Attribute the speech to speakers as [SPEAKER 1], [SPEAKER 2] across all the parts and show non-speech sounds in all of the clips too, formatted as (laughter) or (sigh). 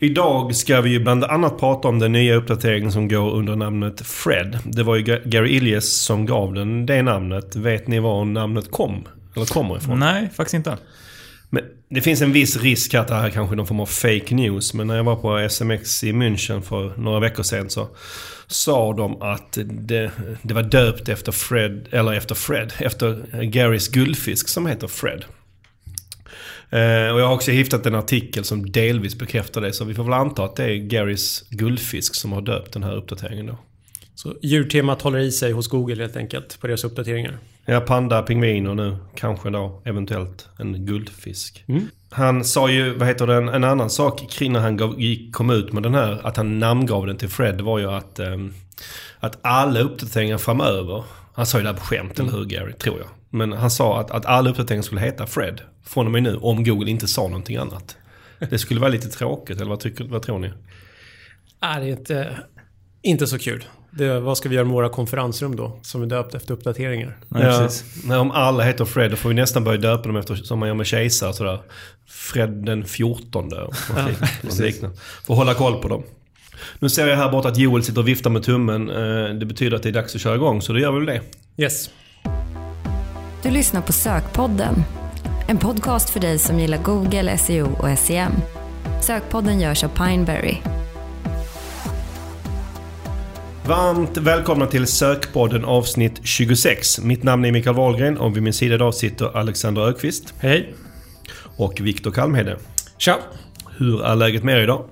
[SPEAKER 1] Idag ska vi ju bland annat prata om den nya uppdateringen som går under namnet Fred. Det var ju Gary Illies som gav den det namnet. Vet ni var namnet kom? Eller kommer ifrån?
[SPEAKER 2] Nej, faktiskt inte.
[SPEAKER 1] Men det finns en viss risk att det här kanske är någon form av fake news. Men när jag var på SMX i München för några veckor sedan så sa de att det, det var döpt efter Fred, eller efter Fred, efter Garys guldfisk som heter Fred. Eh, och jag har också hittat en artikel som delvis bekräftar det. Så vi får väl anta att det är Garys guldfisk som har döpt den här uppdateringen då.
[SPEAKER 3] Så djurtemat håller i sig hos Google helt enkelt på deras uppdateringar?
[SPEAKER 1] Ja, panda, pingviner nu. Kanske då eventuellt en guldfisk. Mm. Han sa ju, vad heter det, en annan sak kring när han gav, gick, kom ut med den här, att han namngav den till Fred, var ju att, um, att alla uppdateringar framöver, han sa ju det här på skämt, mm. eller hur Gary, tror jag. Men han sa att, att alla uppdateringar skulle heta Fred från och med nu, om Google inte sa någonting annat. Det skulle vara lite tråkigt, eller vad, tycker, vad tror ni?
[SPEAKER 3] Nej, det är inte, inte så kul. Det, vad ska vi göra med våra konferensrum då? Som är döpt efter uppdateringar.
[SPEAKER 1] Ja. Nej, om alla heter Fred då får vi nästan börja döpa dem efter, som man gör med kejsare sådär. Fred den 14 och ja, Får hålla koll på dem. Nu ser jag här borta att Joel sitter och viftar med tummen. Eh, det betyder att det är dags att köra igång, så då gör vi väl det.
[SPEAKER 3] Yes.
[SPEAKER 4] Du lyssnar på Sökpodden. En podcast för dig som gillar Google, SEO och SEM. Sökpodden görs av Pineberry.
[SPEAKER 1] Varmt välkomna till Sökpodden avsnitt 26. Mitt namn är Mikael Wahlgren och vid min sida idag sitter Alexander Ökvist.
[SPEAKER 3] Hej.
[SPEAKER 1] Och Viktor Kalmhede.
[SPEAKER 3] Tja.
[SPEAKER 1] Hur är läget med er idag?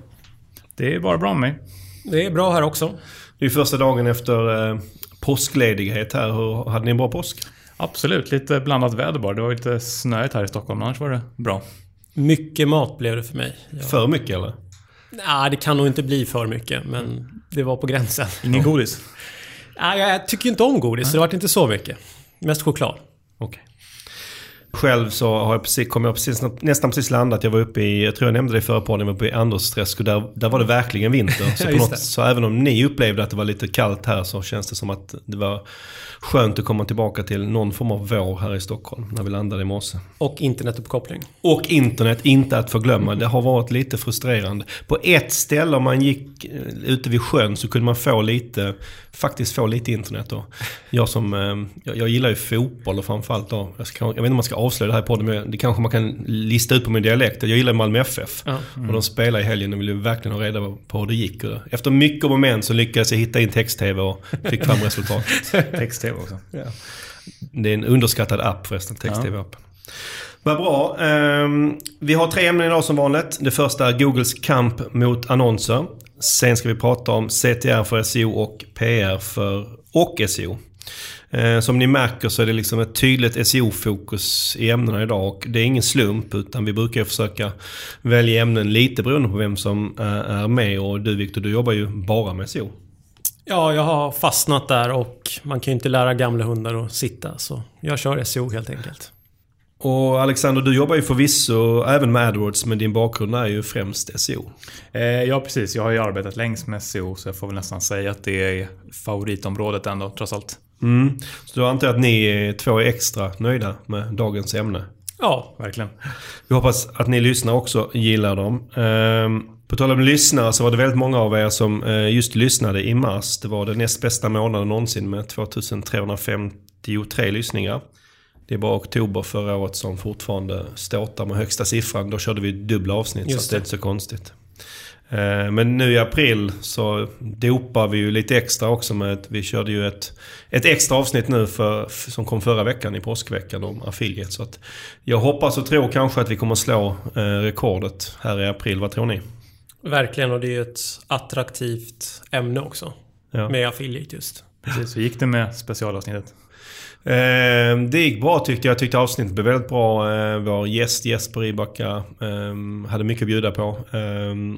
[SPEAKER 2] Det är bara bra med mig.
[SPEAKER 3] Det är bra här också.
[SPEAKER 1] Det är första dagen efter eh, påskledighet här. Hur, hade ni en bra påsk?
[SPEAKER 2] Absolut, lite blandat väder bara. Det var lite snöigt här i Stockholm, annars var det bra.
[SPEAKER 3] Mycket mat blev det för mig.
[SPEAKER 1] Jag... För mycket eller?
[SPEAKER 3] Nej, det kan nog inte bli för mycket, men det var på gränsen.
[SPEAKER 2] Ingen godis? (laughs)
[SPEAKER 3] Nej, jag tycker inte om godis, så det var inte så mycket. Mest choklad.
[SPEAKER 1] Okej. Okay. Själv så har jag precis, kom jag precis, nästan precis landat. Jag var uppe i, jag tror jag nämnde det i förra podden, jag var uppe i Andersträsk och där, där var det verkligen vinter. (laughs) Så, på något, så även om ni upplevde att det var lite kallt här så känns det som att det var skönt att komma tillbaka till någon form av vår här i Stockholm när vi landade i morse.
[SPEAKER 3] Och internetuppkoppling.
[SPEAKER 1] Och internet, inte att förglömma. Det har varit lite frustrerande. På ett ställe om man gick eh, ute vid sjön så kunde man få lite, faktiskt få lite internet då. Jag som, eh, jag, jag gillar ju fotboll och framförallt då, jag, ska, jag vet inte om man ska avslöja det här på podden, men det kanske man kan lista ut på min dialekt. Jag gillar Malmö FF. Ja. Mm. Och de spelade i helgen och ville verkligen ha reda på hur det gick. Efter mycket moment så lyckades jag hitta in text-tv och fick fram resultat. (laughs)
[SPEAKER 2] text-tv också. Ja.
[SPEAKER 1] Det är en underskattad app förresten, text-tv-appen. Vad bra. Um, vi har tre ämnen idag som vanligt. Det första är Googles kamp mot annonser. Sen ska vi prata om CTR för SEO och PR för och SEO. Eh, som ni märker så är det liksom ett tydligt SEO-fokus i ämnena idag. Och det är ingen slump utan vi brukar försöka välja ämnen lite beroende på vem som eh, är med. Och du Viktor, du jobbar ju bara med SEO.
[SPEAKER 3] Ja, jag har fastnat där och man kan ju inte lära gamla hundar att sitta. Så jag kör SEO helt enkelt.
[SPEAKER 1] Och Alexander, du jobbar ju förvisso även med AdWords, men din bakgrund är ju främst SEO.
[SPEAKER 2] Eh, ja, precis. Jag har ju arbetat längst med SEO, så jag får väl nästan säga att det är favoritområdet ändå, trots allt.
[SPEAKER 1] Mm. Så då antar jag att ni två är extra nöjda med dagens ämne?
[SPEAKER 3] Ja, verkligen.
[SPEAKER 1] Vi hoppas att ni lyssnar också gillar dem. Ehm, på tal om lyssnare så var det väldigt många av er som eh, just lyssnade i mars. Det var den näst bästa månaden någonsin med 2353 lyssningar. Det är bara oktober förra året som fortfarande ståtar med högsta siffran. Då körde vi dubbla avsnitt just så det är inte så konstigt. Eh, men nu i april så dopar vi ju lite extra också med att vi körde ju ett, ett extra avsnitt nu för, som kom förra veckan i påskveckan om affiliate. Så att jag hoppas och tror kanske att vi kommer slå eh, rekordet här i april. Vad tror ni?
[SPEAKER 3] Verkligen och det är ju ett attraktivt ämne också. Ja. Med affiliate just.
[SPEAKER 2] Precis, hur gick det med specialavsnittet?
[SPEAKER 1] Eh, det gick bra tyckte jag. Jag tyckte avsnittet blev väldigt bra. Eh, vår gäst Jesper Ibacka eh, hade mycket att bjuda på.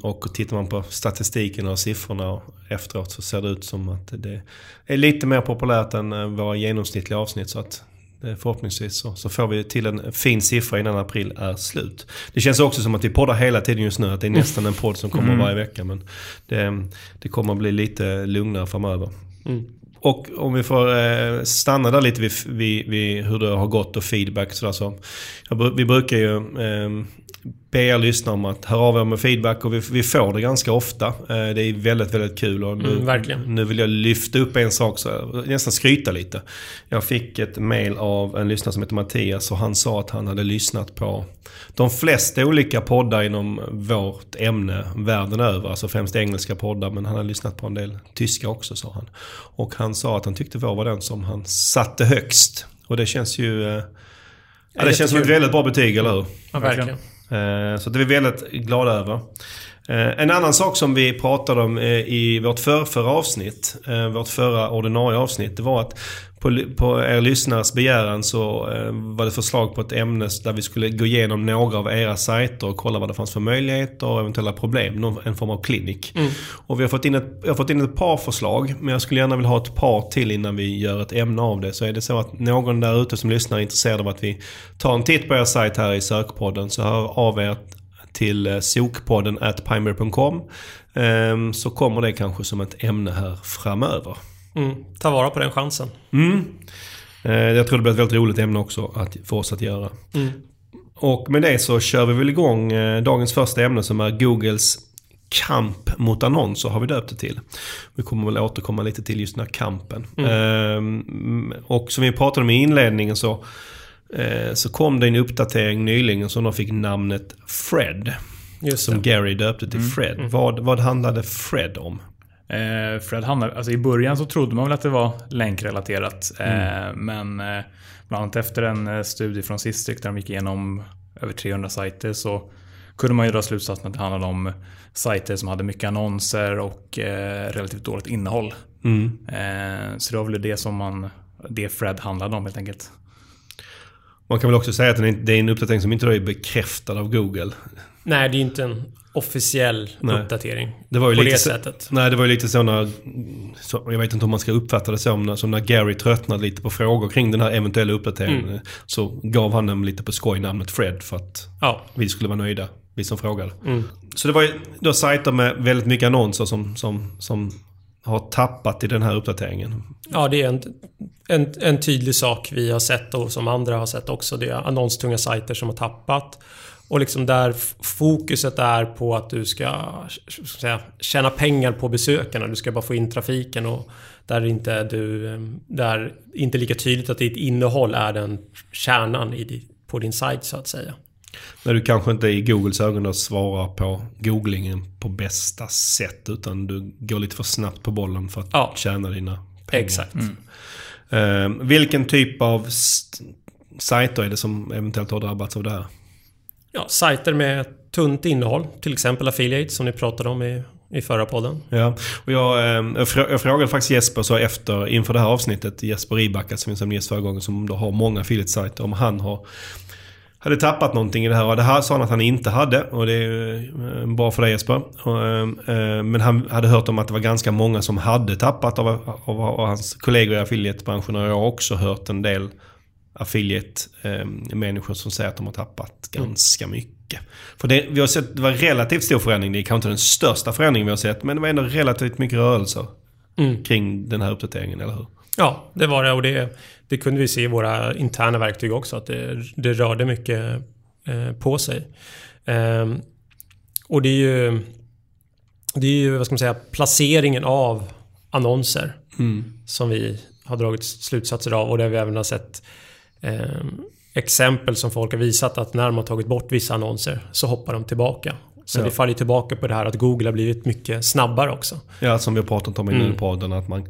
[SPEAKER 1] Och tittar man på statistiken och siffrorna efteråt så ser det ut som att det är lite mer populärt än våra genomsnittliga avsnitt. Så att förhoppningsvis så, så, får vi till en fin siffra innan april är slut. Det känns också som att vi poddar hela tiden just nu. Att det är nästan en podd som kommer mm. varje vecka. Men det, det kommer bli lite lugnare framöver. Mm. Och om vi får eh, stanna där lite vid, vid, vid, hur det har gått och feedback. Så, där, så vi brukar ju eh, be er lyssna om att höra av er med feedback och vi, vi får det ganska ofta. Eh, det är väldigt, väldigt kul. Och nu,
[SPEAKER 3] Mm, verkligen.
[SPEAKER 1] nu vill jag lyfta upp en sak, så nästan skryta lite. Jag fick ett mail av en lyssnare som heter Mattias och han sa att han hade lyssnat på de flesta olika poddar inom vårt ämne världen över. Alltså främst engelska poddar men han hade lyssnat på en del tyska också sa han. Och han sa att han tyckte vår var den som han satte högst. Och det känns ju... eh, Ja, det känns som ett väldigt bra betyg, eller hur?
[SPEAKER 3] Ja, verkligen.
[SPEAKER 1] Eh, så det är vi väldigt glada över. Eh, En annan sak som vi pratade om eh, i vårt förrförra avsnitt, eh, vårt förra ordinarie avsnitt, det var att på, på er lyssnares begäran så var det förslag på ett ämne där vi skulle gå igenom några av era sajter och kolla vad det fanns för möjligheter och eventuella problem. Någon, en form av klinik. Och vi har, fått in ett, jag har fått in ett par förslag, men jag skulle gärna vilja ha ett par till innan vi gör ett ämne av det. Så är det så att någon där ute som lyssnar är intresserad av att vi tar en titt på er sajt här i sökpodden så hör av er till eh, sokpodden at pineberry.com ehm, så kommer det kanske som ett ämne här framöver.
[SPEAKER 3] Mm. Ta vara på den chansen.
[SPEAKER 1] Mm. Eh, Jag tror det blir ett väldigt roligt ämne också att, för oss att göra.
[SPEAKER 3] Mm.
[SPEAKER 1] Och med det så kör vi väl igång eh, dagens första ämne som är Googles kamp mot annonser har vi döpt det till. Vi kommer väl återkomma lite till just den här kampen. Ehm, och som vi pratade om i inledningen så, så kom det en uppdatering nyligen som då fick namnet Fred.
[SPEAKER 3] Just
[SPEAKER 1] Som
[SPEAKER 3] det.
[SPEAKER 1] Gary döpte till Fred. Vad, vad handlade Fred om?
[SPEAKER 2] Eh, Fred hamnar, alltså I början så trodde man väl att det var länkrelaterat. Eh, men eh, bland annat efter en eh, studie från Sistric där de gick igenom över 300 sajter så kunde man ju dra slutsatsen att det handlade om sajter som hade mycket annonser och eh, relativt dåligt innehåll.
[SPEAKER 1] Mm.
[SPEAKER 2] Eh, så det var väl det som man, det Fred handlade om helt enkelt.
[SPEAKER 1] Man kan väl också säga att det är en uppdatering som inte är bekräftad av Google.
[SPEAKER 3] Nej, det är inte en officiell
[SPEAKER 1] Nej.
[SPEAKER 3] uppdatering.
[SPEAKER 1] Det var ju
[SPEAKER 3] på
[SPEAKER 1] lite
[SPEAKER 3] det
[SPEAKER 1] så-
[SPEAKER 3] sättet.
[SPEAKER 1] Nej, det var ju lite så när... Så, jag vet inte om man ska uppfatta det som när, som när Gary tröttnade lite på frågor kring den här eventuella uppdateringen.
[SPEAKER 3] Mm.
[SPEAKER 1] Så gav han dem lite på skoj namnet Fred för att
[SPEAKER 3] Ja.
[SPEAKER 1] vi skulle vara nöjda. Vi som frågade.
[SPEAKER 3] Mm.
[SPEAKER 1] Så det var ju då sajter med väldigt mycket annonser som, som, som har tappat i den här uppdateringen.
[SPEAKER 3] Ja, det är en, en, en tydlig sak vi har sett och som andra har sett också. Det är annonstunga sajter som har tappat. Och liksom där fokuset är på att du ska, ska säga, tjäna pengar på besökarna. Du ska bara få in trafiken och där inte du... Där inte lika tydligt att ditt innehåll är den kärnan i, på din sajt så att säga.
[SPEAKER 1] När du kanske inte i Googles ögon svarar på googlingen på bästa sätt. Utan du går lite för snabbt på bollen för att
[SPEAKER 3] Ja.
[SPEAKER 1] tjäna dina pengar.
[SPEAKER 3] Exakt.
[SPEAKER 1] Eh, vilken typ av sajter är det som eventuellt har drabbats av det här?
[SPEAKER 3] Ja, sajter med tunt innehåll. Till exempel affiliate som ni pratade om i, i förra podden.
[SPEAKER 1] Ja, och jag, eh, jag, frå- jag frågade faktiskt Jesper så efter, inför det här avsnittet, Jesper Ribacka som vi gäst förra gången, som då har många affiliate-sajter, om han har hade tappat någonting i det här. Och det här sa han att han inte hade. Och det är eh, bra för dig Jesper. Eh, eh, men han hade hört om att det var ganska många som hade tappat av, av, av hans kollegor i affiliate-branschen. Och jag har också hört en del affiliate-människor som säger att de har tappat ganska mycket. För det, vi har sett, det var relativt stor förändring. Det är kanske inte den största förändringen vi har sett. Men det var ändå relativt mycket rörelser
[SPEAKER 3] Mm.
[SPEAKER 1] kring den här uppdateringen, eller hur?
[SPEAKER 3] Ja, det var det och det, det kunde vi se i våra interna verktyg också att det, det rörde mycket eh, på sig. Ehm, och det är ju det är ju, vad ska man säga, placeringen av annonser som vi har dragit slutsatser av och där vi även har sett ehm, exempel som folk har visat att när har tagit bort vissa annonser så hoppar de tillbaka. Så
[SPEAKER 1] Ja.
[SPEAKER 3] det faller tillbaka på det här att Google har blivit mycket snabbare också.
[SPEAKER 1] Ja, som vi har pratat om innan
[SPEAKER 3] Mm.
[SPEAKER 1] i podden. Att man,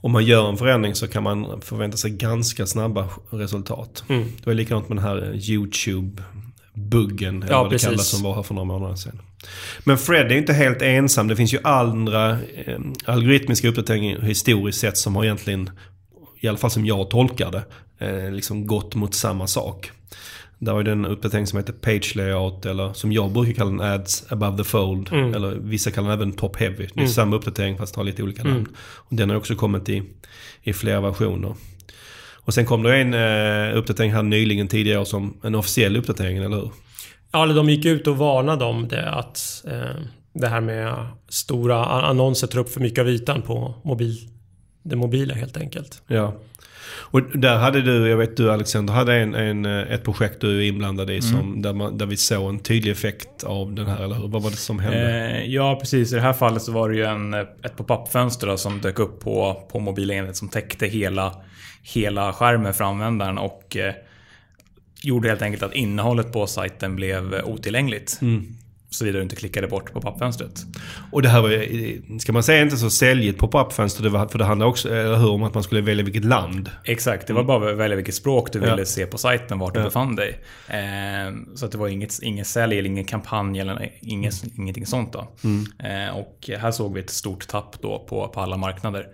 [SPEAKER 1] om man gör en förändring så kan man förvänta sig ganska snabba resultat.
[SPEAKER 3] Mm.
[SPEAKER 1] Det var likadant med den här YouTube-buggen, eller
[SPEAKER 3] Ja,
[SPEAKER 1] vad det
[SPEAKER 3] precis.
[SPEAKER 1] kallas, som var här för några månader sedan. Men Fred är inte helt ensam. Det finns ju andra eh, algoritmiska uppdateringar historiskt sett som har egentligen, i alla fall som jag tolkar det, eh, liksom gått mot samma sak. Där var ju den uppdatering som heter Page Layout eller som jag brukar kalla den Ads above the fold.
[SPEAKER 3] Mm.
[SPEAKER 1] Eller vissa kallar den även Top Heavy. Det är samma uppdatering fast har lite olika namn.
[SPEAKER 3] Mm.
[SPEAKER 1] Och den har också kommit i, i flera versioner. Och sen kom det en eh, uppdatering här nyligen tidigare som en officiell uppdatering, eller hur?
[SPEAKER 3] Ja, eller de gick ut och varnade om det att eh, det här med stora annonser tar upp för mycket av ytan på mobil, det mobila helt enkelt.
[SPEAKER 1] Ja. Och där hade du, jag vet du Alexander, hade en, en, ett projekt du är inblandad i som, där, man, där vi såg en tydlig effekt av den här, eller hur? Vad var det som hände?
[SPEAKER 2] Eh, ja, precis. I det här fallet så var det ju en, ett pop-up-fönster som dök upp på, på mobila enhet som täckte hela, hela skärmen för användaren och eh, gjorde helt enkelt att innehållet på sajten blev otillgängligt. Såvida du inte klickade bort pop-up-fönstret.
[SPEAKER 1] Och det här var ju, ska man säga inte så säljigt pop-up-fönster, det var, för det handlade också, eller hur, om att man skulle välja vilket land.
[SPEAKER 2] Exakt, det var bara att välja vilket språk du ville se på sajten, vart du befann dig. Eh, så att det var inget, ingen sälj eller ingen kampanj eller inget, ingenting sånt. Då. Eh, och här såg vi ett stort tapp då på, på alla marknader.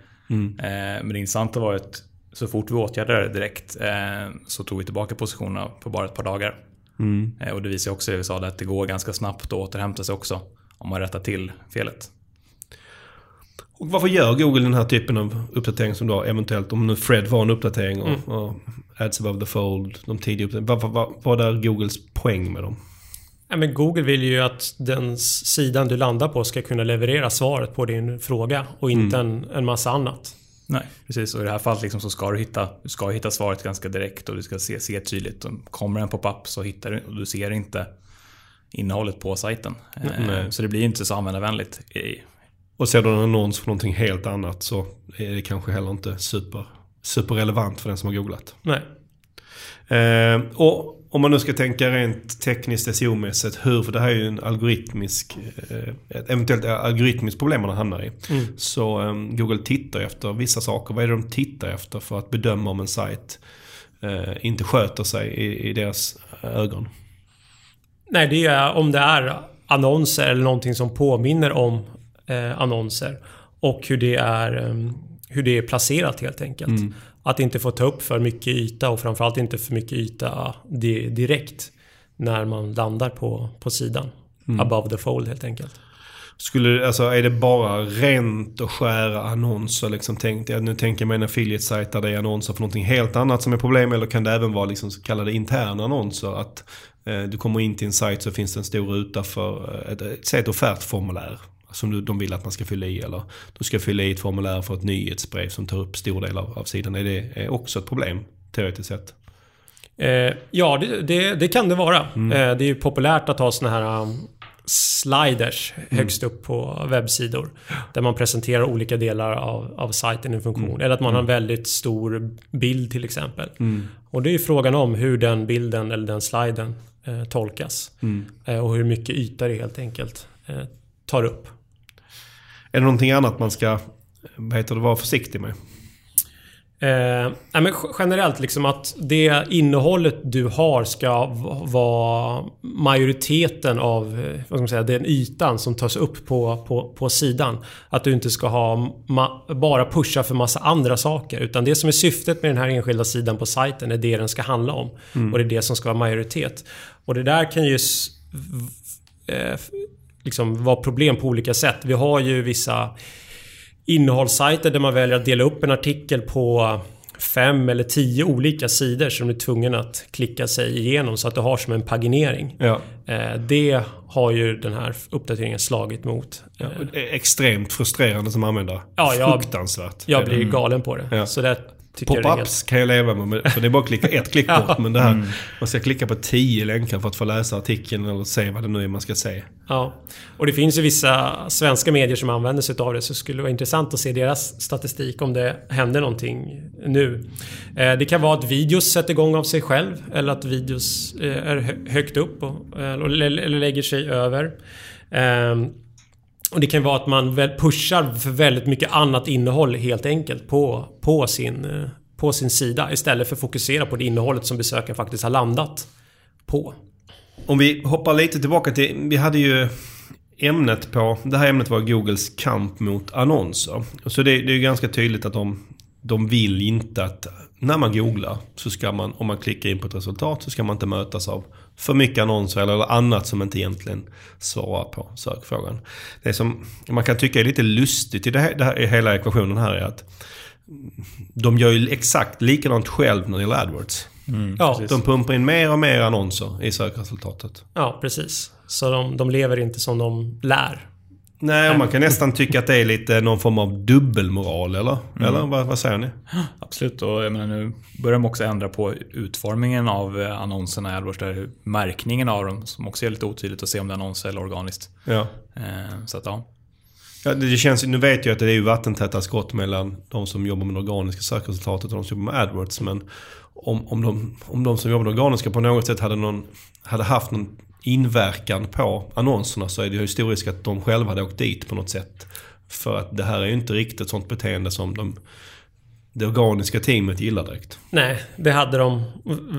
[SPEAKER 2] Eh, men det intressanta var att så fort vi åtgärdade det direkt eh, så tog vi tillbaka positionerna på bara ett par dagar. Eh, och det visar också i USA att det går ganska snabbt att återhämta sig också om man rättar till felet.
[SPEAKER 1] Och varför gör Google den här typen av uppdatering som då eventuellt, om nu Fred var en uppdatering och, och Ads above the fold, de tidiga uppdateringarna. Vad, vad, vad är Googles poäng med dem?
[SPEAKER 3] Ja, men Google vill ju att den sidan du landar på ska kunna leverera svaret på din fråga och inte en, en massa annat.
[SPEAKER 2] Nej, precis. Och i det här fallet liksom så ska du hitta, du ska hitta svaret ganska direkt och du ska se, se tydligt. Om kommer en pop-up så hittar du och du ser inte innehållet på sajten. Eh,
[SPEAKER 1] Nej.
[SPEAKER 2] Så det blir inte så användarvänligt.
[SPEAKER 1] Och ser du en annons för någonting helt annat så är det kanske heller inte super, superrelevant för den som har googlat.
[SPEAKER 3] Nej.
[SPEAKER 1] Eh, och om man nu ska tänka rent tekniskt SEO-mässigt, hur, för det här är ju en algoritmisk, eh, ett eventuellt algoritmiskt problem man hamnar i. Så eh, Google tittar efter vissa saker. Vad är det de tittar efter för att bedöma om en sajt eh, inte sköter sig i, i deras ögon?
[SPEAKER 3] Nej, det är om det är annonser eller någonting som påminner om eh, annonser. Och hur det är, eh, hur det är placerat helt enkelt. Att inte få ta upp för mycket yta och framförallt inte för mycket yta di- direkt när man landar på, på sidan. Above the fold helt enkelt.
[SPEAKER 1] Skulle, alltså är det bara rent och skära annonser liksom tänkte jag. Nu tänker jag mig en affiliate-sajt där det är annonser för någonting helt annat som är problem. Eller kan det även vara liksom så kallade interna annonser? Att eh, du kommer in till en sajt så finns det en stor ruta för eh, ett, ett, ett offertformulär. Som de vill att man ska fylla i. Eller du ska fylla i ett formulär för ett nyhetsbrev som tar upp stor del av, av sidan. Är det är också ett problem teoretiskt sett?
[SPEAKER 3] Eh, ja, det, det, det kan det vara. Eh, det är ju populärt att ha såna här um, sliders högst upp på webbsidor. Där man presenterar olika delar av, av sajten i funktion. Eller att man har en väldigt stor bild till exempel. Och det är ju frågan om hur den bilden eller den sliden eh, tolkas. Eh, och hur mycket yta det helt enkelt eh, tar upp.
[SPEAKER 1] Är det någonting annat man ska vad heter det, vara försiktig med?
[SPEAKER 3] Eh, men generellt liksom att det innehållet du har ska vara majoriteten av eh, vad ska man säga, den ytan som tas upp på, på, på sidan. Att du inte ska ha bara pusha för massa andra saker. Utan det som är syftet med den här enskilda sidan på sajten är det den ska handla om. Och det är det som ska vara majoritet. Och det där kan ju eh, liksom vara problem på olika sätt. Vi har ju vissa innehållssajter där man väljer att dela upp en artikel på fem eller tio olika sidor som du är tvungen att klicka sig igenom så att du har som en paginering.
[SPEAKER 1] Ja.
[SPEAKER 3] Eh, Det har ju den här uppdateringen slagit mot. Eh,
[SPEAKER 1] det är extremt frustrerande som användare.
[SPEAKER 3] Ja, jag-
[SPEAKER 1] Fruktansvärt.
[SPEAKER 3] Jag blir galen på det.
[SPEAKER 1] Ja.
[SPEAKER 3] Så det
[SPEAKER 1] Pop-ups kan jag leva med, men- för det är bara att klicka ett klick (laughs) bort. Men det här, man ska klicka på tio länkar för att få läsa artikeln eller se vad det nu är man ska se.
[SPEAKER 3] Ja. Och det finns ju vissa svenska medier som använder sig av det så det skulle vara intressant att se deras statistik om det händer någonting nu. Eh, Det kan vara att videos sätter igång av sig själv eller att videos eh, är hö- högt upp och, eller eller lägger sig över. Och det kan vara att man pushar för väldigt mycket annat innehåll helt enkelt på, på, sin, eh, på sin sida istället för att fokusera på det innehållet som besökaren faktiskt har landat på.
[SPEAKER 1] Om vi hoppar lite tillbaka till, vi hade ju ämnet på, det här ämnet var Googles kamp mot annonser. Så det, det är ju ganska tydligt att de, de vill inte att när man googlar så ska man, om man klickar in på ett resultat så ska man inte mötas av för mycket annonser eller annat som inte egentligen svarar på sökfrågan. Det som man kan tycka är lite lustigt i, det här, det här, i hela ekvationen här är att de gör ju exakt likadant själv när det gäller AdWords.
[SPEAKER 3] Ja,
[SPEAKER 2] precis.
[SPEAKER 1] De pumpar in mer och mer annonser i sökresultatet.
[SPEAKER 3] Ja, precis. Så de, de lever inte som de lär.
[SPEAKER 1] Nej, och man kan nästan tycka att det är lite någon form av dubbelmoral, eller?
[SPEAKER 2] Mm.
[SPEAKER 1] Eller vad, vad säger ni?
[SPEAKER 2] Absolut, och jag menar, nu börjar de också ändra på utformningen av eh, annonserna i AdWords. Där märkningen av dem, som också är lite otydligt att se om det är annonser eller organiskt.
[SPEAKER 1] Ja.
[SPEAKER 2] Eh, Så att ja.
[SPEAKER 1] Ja, det känns, nu vet jag att det är ju vattentäta skott mellan de som jobbar med det organiska sökresultatet och de som jobbar med AdWords. Men om, om, de, om de som jobbar med det organiska på något sätt hade, någon, hade haft någon inverkan på annonserna så är det ju stor risk att de själva hade åkt dit på något sätt. För att det här är ju inte riktigt sånt beteende som de, det organiska teamet gillar direkt.
[SPEAKER 3] Nej, det hade de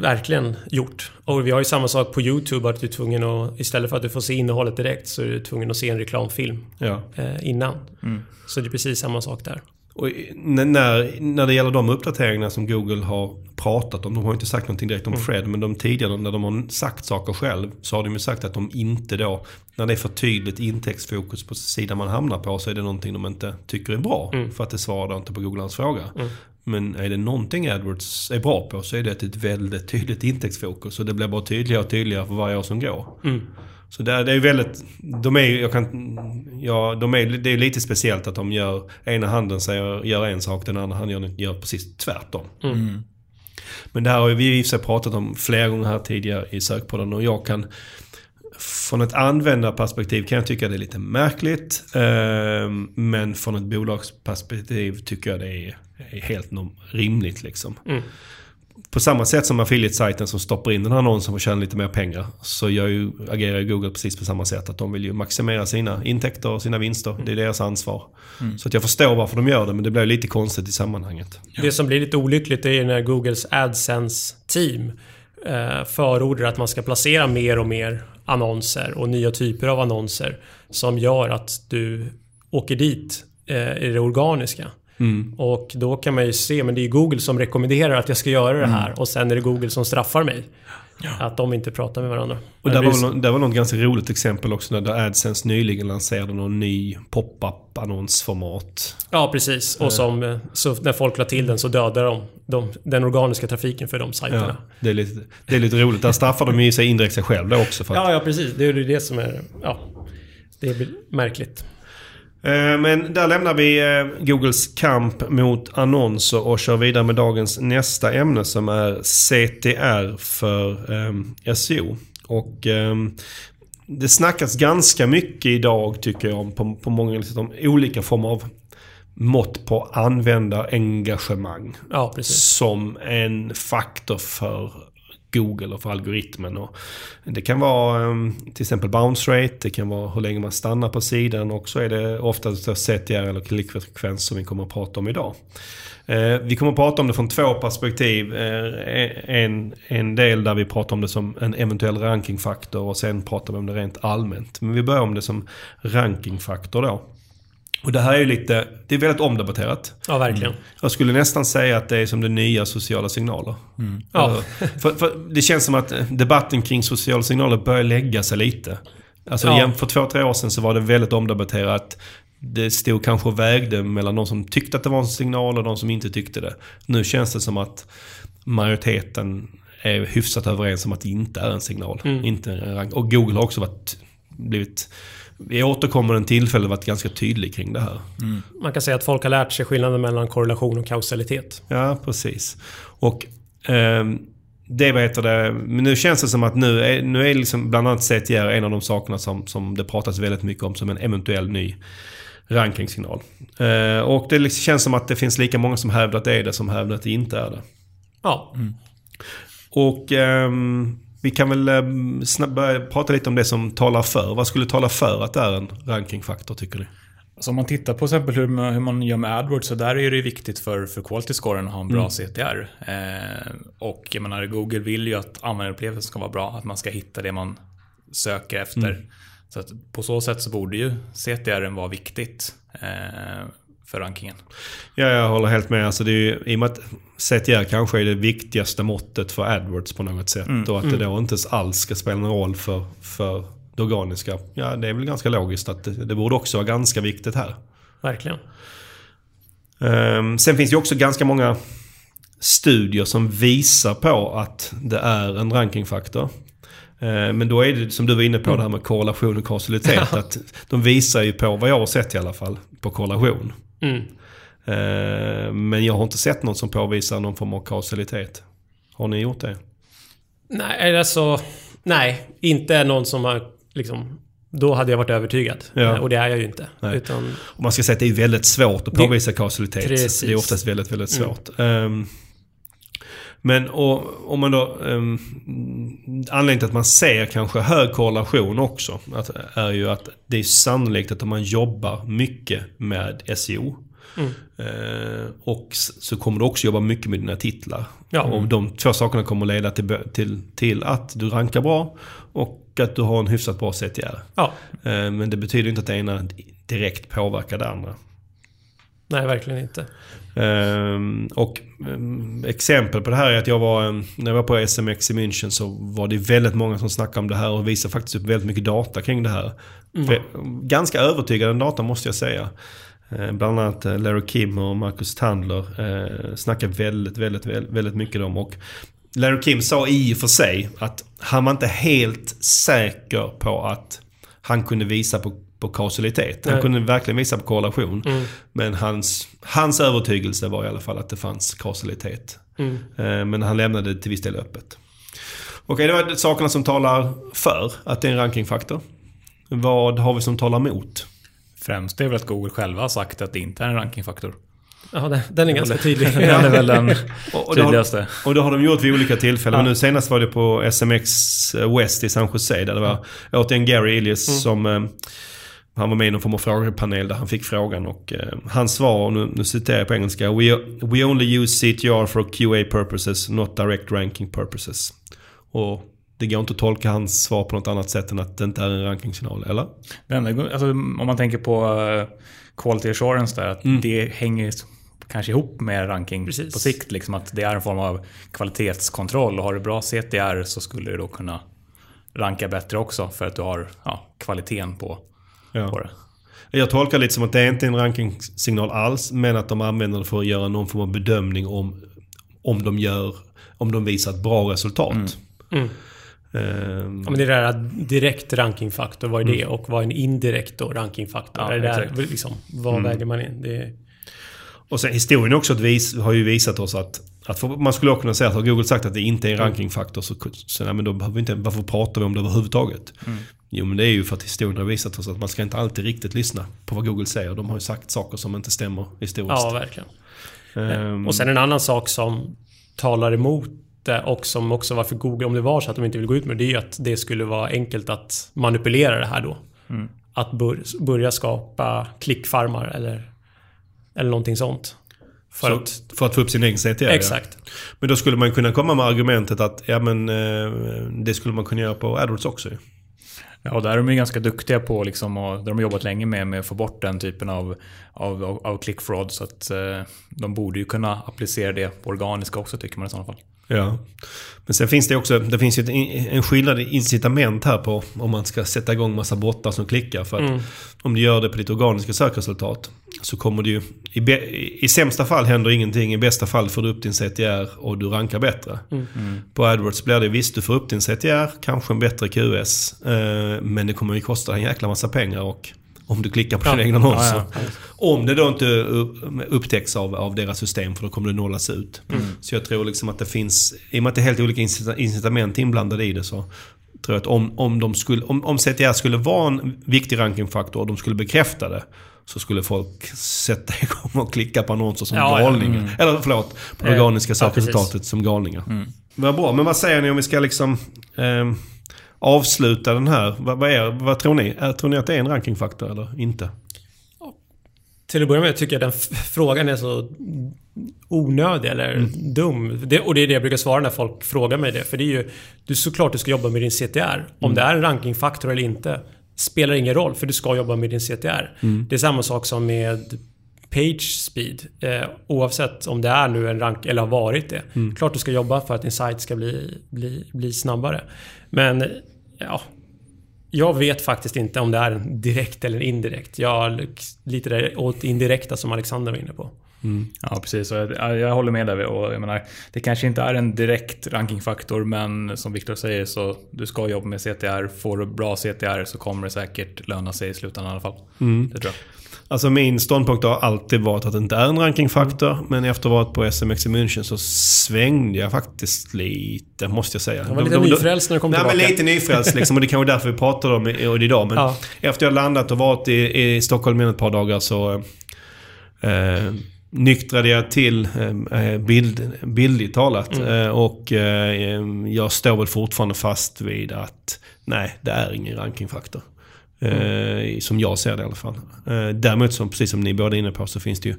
[SPEAKER 3] verkligen gjort. Och vi har ju samma sak på YouTube att du är tvungen att istället för att du får se innehållet direkt så är du tvungen att se en reklamfilm
[SPEAKER 1] Ja.
[SPEAKER 3] eh, innan. Så det är precis samma sak där.
[SPEAKER 1] Och när, när det gäller de uppdateringarna som Google har pratat om, de har inte sagt någonting direkt om Fred, men de tidigare när de har sagt saker själv så har de ju sagt att de inte då, när det är för tydligt intäktsfokus på sidan man hamnar på så är det någonting de inte tycker är bra. För att det svarar inte på Googlans fråga. Men är det någonting AdWords är bra på så är det ett väldigt tydligt intäktsfokus. Och det blir bara tydligare och tydligare för varje år som går. Så det, är- det är väldigt, de är, jag kan, ja, de är, det är lite speciellt att de gör, ena handen säger, gör en sak, den andra handen gör, gör precis tvärtom. Men det här har vi i och för sig pratat om flera gånger här tidigare i sökpodden och jag kan från ett användarperspektiv kan jag tycka det är lite märkligt. Eh, men från ett bolagsperspektiv tycker jag det är, är helt rimligt liksom. På samma sätt som affiliate-sajten som stoppar in den här annonsen för att tjäna lite mer pengar. Så ju, agerar ju Google precis på samma sätt. Att de vill ju maximera sina intäkter och sina vinster. Det är deras ansvar. Så att jag förstår varför de gör det, men det blir lite konstigt i sammanhanget.
[SPEAKER 3] Det som blir lite olyckligt är när Googles AdSense-team eh, förordar att man ska placera mer och mer annonser och nya typer av annonser som gör att du åker dit eh, i det organiska. Och då kan man ju se, men det är ju Google som rekommenderar att jag ska göra det här och sen är det Google som straffar mig. Att de inte pratar med varandra.
[SPEAKER 1] Och
[SPEAKER 3] Det
[SPEAKER 1] där var, väl, där var något ganska roligt exempel också när AdSense nyligen lanserade någon ny pop-up annonsformat.
[SPEAKER 3] Ja, precis. Och som, eh, så när folk la till den så dödar de, de den organiska trafiken för de sajterna.
[SPEAKER 1] Ja, det, är lite, det är lite roligt. Där straffar de ju sig indirekt sig själv då också. För att,
[SPEAKER 3] Ja, ja precis. Det är ju det som är... Ja, det blir märkligt.
[SPEAKER 1] Eh, Men där lämnar vi eh, Googles kamp mot annonser och kör vidare med dagens nästa ämne som är CTR för eh, SEO. Och det snackas ganska mycket idag tycker jag på, på många liksom, om olika former av mått på användarengagemang.
[SPEAKER 3] Ja,
[SPEAKER 1] som en faktor för Google och för algoritmen. Och det kan vara ehm, till exempel bounce rate, det kan vara hur länge man stannar på sidan och så är det oftast CTR eller klickfrekvens som vi kommer att prata om idag. Eh, vi kommer att prata om det från två perspektiv. Eh, e-, en, en del där vi pratar om det som en eventuell rankingfaktor och sen pratar vi om det rent allmänt. Men vi börjar om det som rankingfaktor då. Och det här är ju lite, det är väldigt omdebatterat.
[SPEAKER 3] Ja, verkligen.
[SPEAKER 1] Jag skulle nästan säga att det är som det nya sociala signaler.
[SPEAKER 3] Ja.
[SPEAKER 1] Eh, (laughs) För, för det känns som att debatten kring sociala signaler börjar lägga sig lite. Alltså
[SPEAKER 3] Ja.
[SPEAKER 1] för två, tre år sedan så var det väldigt omdebatterat. Det stod kanske och vägde mellan de som tyckte att det var en signal och de som inte tyckte det. Nu känns det som att majoriteten är hyfsat överens om att det inte är en signal. Inte en rank. Och Google har också varit, blivit, i återkommande tillfällen varit ganska tydlig kring det här.
[SPEAKER 3] Man kan säga att folk har lärt sig skillnaden mellan korrelation och kausalitet.
[SPEAKER 1] Ja, precis. Och ehm, det vad heter det, men nu känns det som att nu är, nu är liksom bland annat CTR en av de sakerna som, som det pratas väldigt mycket om som en eventuell ny rankingsignal. Eh, och det liksom känns som att det finns lika många som hävdar att det är det som hävdar att det inte är det.
[SPEAKER 3] Ja,
[SPEAKER 1] Och ehm, vi kan väl um, börja prata lite om det som talar för. Vad skulle tala för att det är en rankingfaktor tycker ni?
[SPEAKER 2] Så om man tittar på exempel hur man, hur man gör med AdWords så där är det viktigt för, för quality scoren att ha en bra CTR. Eh, och jag menar, Google vill ju att användarupplevelsen ska vara bra, att man ska hitta det man söker efter. Så att på så sätt så borde ju CTR vara viktigt eh, för rankingen.
[SPEAKER 1] Ja, jag håller helt med. Alltså det är ju, I och med att CTR kanske är det viktigaste måttet för AdWords på något sätt. Och att det då inte alls ska spela någon roll för, för det organiska. Ja, det är väl ganska logiskt att det, det borde också vara ganska viktigt här.
[SPEAKER 3] verkligen.
[SPEAKER 1] Ehm, sen finns det ju också ganska många studier som visar på att det är en rankingfaktor. Eh, Men då är det som du var inne på det här med korrelation och kausalitet. (laughs) att de visar ju på, vad jag har sett i alla fall, på korrelation.
[SPEAKER 3] Mm.
[SPEAKER 1] Eh, Men jag har inte sett något som påvisar någon form av kausalitet. Har ni gjort det?
[SPEAKER 3] Nej, alltså... Nej, inte någon som har liksom... Då hade jag varit övertygad.
[SPEAKER 1] Ja.
[SPEAKER 3] Eh, Och det är jag ju inte. Utan,
[SPEAKER 1] Och man ska säga att det är väldigt svårt att
[SPEAKER 3] Det-
[SPEAKER 1] påvisa kausalitet.
[SPEAKER 3] Precis.
[SPEAKER 1] Det är oftast väldigt, väldigt
[SPEAKER 3] Mm.
[SPEAKER 1] svårt. Men och, om man då... Um, anledningen till att man ser kanske hög korrelation också att, är ju att det är sannolikt att om man jobbar mycket med SEO
[SPEAKER 3] Mm.
[SPEAKER 1] eh, och så kommer du också jobba mycket med dina titlar.
[SPEAKER 3] Ja.
[SPEAKER 1] Och de två sakerna kommer leda till, till, till att du rankar bra och att du har en hyfsat bra CTR.
[SPEAKER 3] ja.
[SPEAKER 1] Eh, Men det betyder inte att det ena direkt påverkar det andra.
[SPEAKER 3] Nej, verkligen inte.
[SPEAKER 1] Ehm, och ehm, exempel på det här är att jag var, ehm, när jag var på SMX i München så var det väldigt många som snackade om det här och visade faktiskt upp väldigt mycket data kring det här. För- Ganska övertygande data måste jag säga. Eh, Bland annat eh, Larry Kim och Marcus Tandler eh, snackar väldigt, väldigt, väldigt, väldigt mycket om. Och Larry Kim sa i och för sig att han var inte helt säker på att han kunde visa på, på kausalitet. Han
[SPEAKER 3] Nej.
[SPEAKER 1] kunde verkligen visa på korrelation.
[SPEAKER 3] Mm.
[SPEAKER 1] Men hans, hans övertygelse var i alla fall att det fanns kausalitet.
[SPEAKER 3] Mm.
[SPEAKER 1] Eh, Men han lämnade det till viss del öppet. Okej, det var sakerna som talar för att det är en rankingfaktor. Vad har vi som talar emot?
[SPEAKER 2] Främst är väl att Google själva har sagt att det inte är en rankingfaktor.
[SPEAKER 3] Ja, den, den är ganska tydlig. (laughs)
[SPEAKER 2] Den är väl den (laughs)
[SPEAKER 1] Och, och, det har,
[SPEAKER 2] tydligaste.
[SPEAKER 1] och det har de gjort vid olika tillfällen.
[SPEAKER 2] Ja.
[SPEAKER 1] Nu senast var det på SMX West i San Jose. Där det var återigen Gary Illies som... Han var med i någon form av frågepanel där han fick frågan och eh, hans svar, och nu, nu citerar jag på engelska. We, we only use CTR for QA purposes, not direct ranking purposes. Och det går inte att tolka hans svar på något annat sätt än att det inte är en rankingsignal, eller?
[SPEAKER 2] Alltså, om man tänker på eh, quality assurance där, att det hänger kanske ihop med ranking
[SPEAKER 3] Precis.
[SPEAKER 2] på sikt. Liksom att det är en form av kvalitetskontroll. Och har du bra CTR så skulle du då kunna ranka bättre också för att du har ja, kvaliteten på,
[SPEAKER 1] Ja.
[SPEAKER 2] på det.
[SPEAKER 1] Jag tolkar lite som att det är inte en rankingsignal alls, men att de använder det för att göra någon form av bedömning om, om, de, gör, om de visar ett bra resultat.
[SPEAKER 3] Mm.
[SPEAKER 1] Ehm,
[SPEAKER 3] Ja, men det där att direkt rankingfaktor, vad är det? Och vad är en indirekt då rankingfaktor?
[SPEAKER 2] Ja,
[SPEAKER 3] är det där, liksom, vad väger man in? Det är,
[SPEAKER 1] Och sen historien också att vis, har ju visat oss att, att för, man skulle också kunna säga att har Google sagt att det inte är en rankingfaktor så, så nej, men då behöver vi inte, varför pratar vi om det överhuvudtaget? Jo men det är ju för att historien har visat oss att man ska inte alltid riktigt lyssna på vad Google säger. De har ju sagt saker som inte stämmer historiskt.
[SPEAKER 3] ja, verkligen.
[SPEAKER 1] Ehm,
[SPEAKER 3] Och sen en annan sak som talar emot det och som också varför Google, om det var så att de inte vill gå ut med det, det är ju att det skulle vara enkelt att manipulera det här då. Att bör, börja skapa klickfarmar eller, eller någonting sånt. För
[SPEAKER 1] så,
[SPEAKER 3] att,
[SPEAKER 1] för att få upp sin egen CTR. ja.
[SPEAKER 3] exakt.
[SPEAKER 1] Men då skulle man kunna komma med argumentet att ja men eh, det skulle man kunna göra på AdWords också.
[SPEAKER 2] Ja, och där är de ju ganska duktiga på liksom, och där de har jobbat länge med, med att få bort den typen av, av, av, av click fraud. Så att eh, de borde ju kunna applicera det på organiska också tycker man i sådana fall.
[SPEAKER 1] Ja. Men sen finns det också, det finns ju en skillnad i incitament här på om man ska sätta igång massa bottar som klickar. För att
[SPEAKER 3] Mm.
[SPEAKER 1] om du gör det på ditt organiska sökresultat så kommer det ju, i, be, i sämsta fall händer ingenting, i bästa fall får du upp din CTR och du rankar bättre.
[SPEAKER 3] Mm.
[SPEAKER 1] På AdWords blir det visst, du får upp din CTR, kanske en bättre QS, eh, men det kommer ju kosta en jäkla massa pengar och om du klickar på
[SPEAKER 3] Ja.
[SPEAKER 1] dina egna annonser.
[SPEAKER 2] Ja, ja.
[SPEAKER 1] Om det då inte upp- upptäcks av, av deras system för då kommer det nollas ut.
[SPEAKER 3] Mm.
[SPEAKER 1] Så jag tror liksom att det finns, i och med att det är helt olika incita- incitament inblandade i det så tror jag att om, om, de skulle, om, om CTR skulle vara en viktig rankingfaktor och de skulle bekräfta det så skulle folk sätta igång och klicka på annonser som
[SPEAKER 3] Ja, ja.
[SPEAKER 1] galningar. Eller förlåt, på det
[SPEAKER 3] Eh,
[SPEAKER 1] organiska
[SPEAKER 3] ja, precis.
[SPEAKER 1] sökresultatet som galningar. Vad bra, men vad säger ni om vi ska liksom ehm, avsluta den här? Vad, vad, är, vad tror ni? Tror ni att det är en rankingfaktor eller inte?
[SPEAKER 3] Till att börja med tycker jag den frågan är så onödig eller
[SPEAKER 1] Mm.
[SPEAKER 3] dum. Det, och det är det jag brukar svara när folk frågar mig det. För det är ju... Du, såklart du ska jobba med din CTR. Om
[SPEAKER 1] Mm.
[SPEAKER 3] det är en rankingfaktor eller inte spelar ingen roll för du ska jobba med din CTR.
[SPEAKER 1] Mm.
[SPEAKER 3] Det är samma sak som med page speed. Eh, oavsett om det är nu en rank eller har varit det.
[SPEAKER 1] Mm.
[SPEAKER 3] Klart du ska jobba för att din sajt ska bli, bli, bli snabbare. Men ja, jag vet faktiskt inte om det är direkt eller indirekt. Jag lite där åt indirekta som Alexander var inne på.
[SPEAKER 2] Ja, precis. Och jag, jag håller med där. Och jag menar, det kanske inte är en direkt rankingfaktor, men som Viktor säger så du ska jobba med CTR. Får du bra CTR så kommer det säkert löna sig i slutändan i alla fall. Det tror jag.
[SPEAKER 1] Alltså min ståndpunkt har alltid varit att det inte är en rankingfaktor. Men efter att ha varit på SMX i München så svängde jag faktiskt lite, måste jag säga.
[SPEAKER 3] Jag var lite nyfrälst när du kom
[SPEAKER 1] Nej,
[SPEAKER 3] tillbaka.
[SPEAKER 1] men lite nyfrälst liksom. Och det är kanske därför vi pratar om det idag. Men
[SPEAKER 3] Ja.
[SPEAKER 1] efter jag landat och varit i, i Stockholm i ett par dagar så... Eh, nyktrade jag till eh, bild, bildligt talat. Eh, och eh, jag står väl fortfarande fast vid att nej, det är ingen rankingfaktor. Eh, som jag ser det i alla fall. Eh, däremot, som, precis som ni båda är inne på, så finns det ju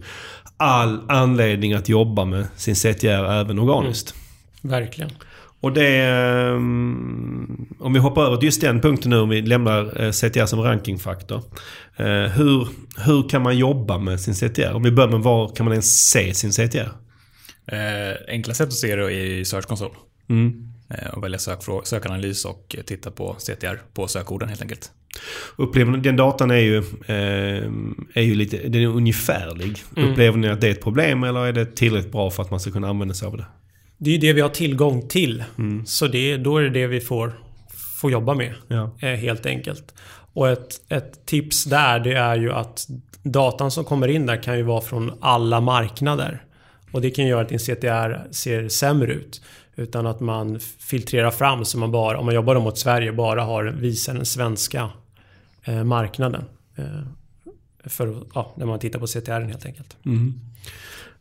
[SPEAKER 1] all anledning att jobba med sin CTR även organiskt.
[SPEAKER 3] Verkligen.
[SPEAKER 1] Och det... ehm, om vi hoppar över till just den punkten nu, om vi lämnar eh, CTR som rankingfaktor. Eh, hur, hur kan man jobba med sin CTR? Om vi börjar med var kan man ens se sin CTR?
[SPEAKER 2] Eh, enkla sätt att se det är i Search Console.
[SPEAKER 1] Mm.
[SPEAKER 2] Eh, och välja sökanalys och titta på CTR på sökorden helt enkelt.
[SPEAKER 1] Upplever den datan är ju, eh, är ju lite, den är ungefärlig. Upplever ni att det är ett problem eller är det tillräckligt bra för att man ska kunna använda sig av det?
[SPEAKER 3] Det är ju det vi har tillgång till. Så det, då är det det vi får, får jobba med.
[SPEAKER 1] Ja.
[SPEAKER 3] eh, Helt enkelt. Och ett, ett tips där det är ju att datan som kommer in där kan ju vara från alla marknader. Och det kan göra att din CTR ser sämre ut. Utan att man filtrerar fram så man bara, om man jobbar mot Sverige, bara har visar den svenska eh, marknaden. Eh, för, ja, när man tittar på CTR helt enkelt.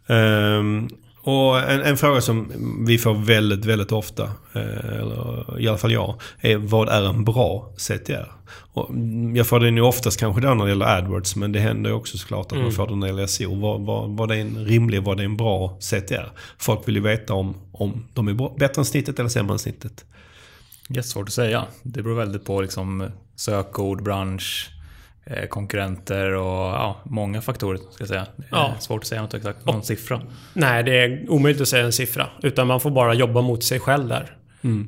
[SPEAKER 1] Ehm, och en, en fråga som vi får väldigt, väldigt ofta, eh, eller i alla fall jag, är vad är en bra CTR? Och mm, jag får den ju oftast kanske då när det gäller AdWords, men det händer ju också såklart att man får den när det gäller SEO. Vad, vad, vad är en rimlig, vad är en bra CTR? Folk vill ju veta om, om de är bra, bättre än snittet eller sämre än snittet.
[SPEAKER 2] Jättesvårt att säga. Det beror väldigt på liksom sökord, bransch, konkurrenter och ja, många faktorer. Ska jag säga. Det är
[SPEAKER 3] Ja.
[SPEAKER 2] svårt att säga något exakt, någon siffra.
[SPEAKER 3] Nej, det är omöjligt att säga en siffra. Utan man får bara jobba mot sig själv där.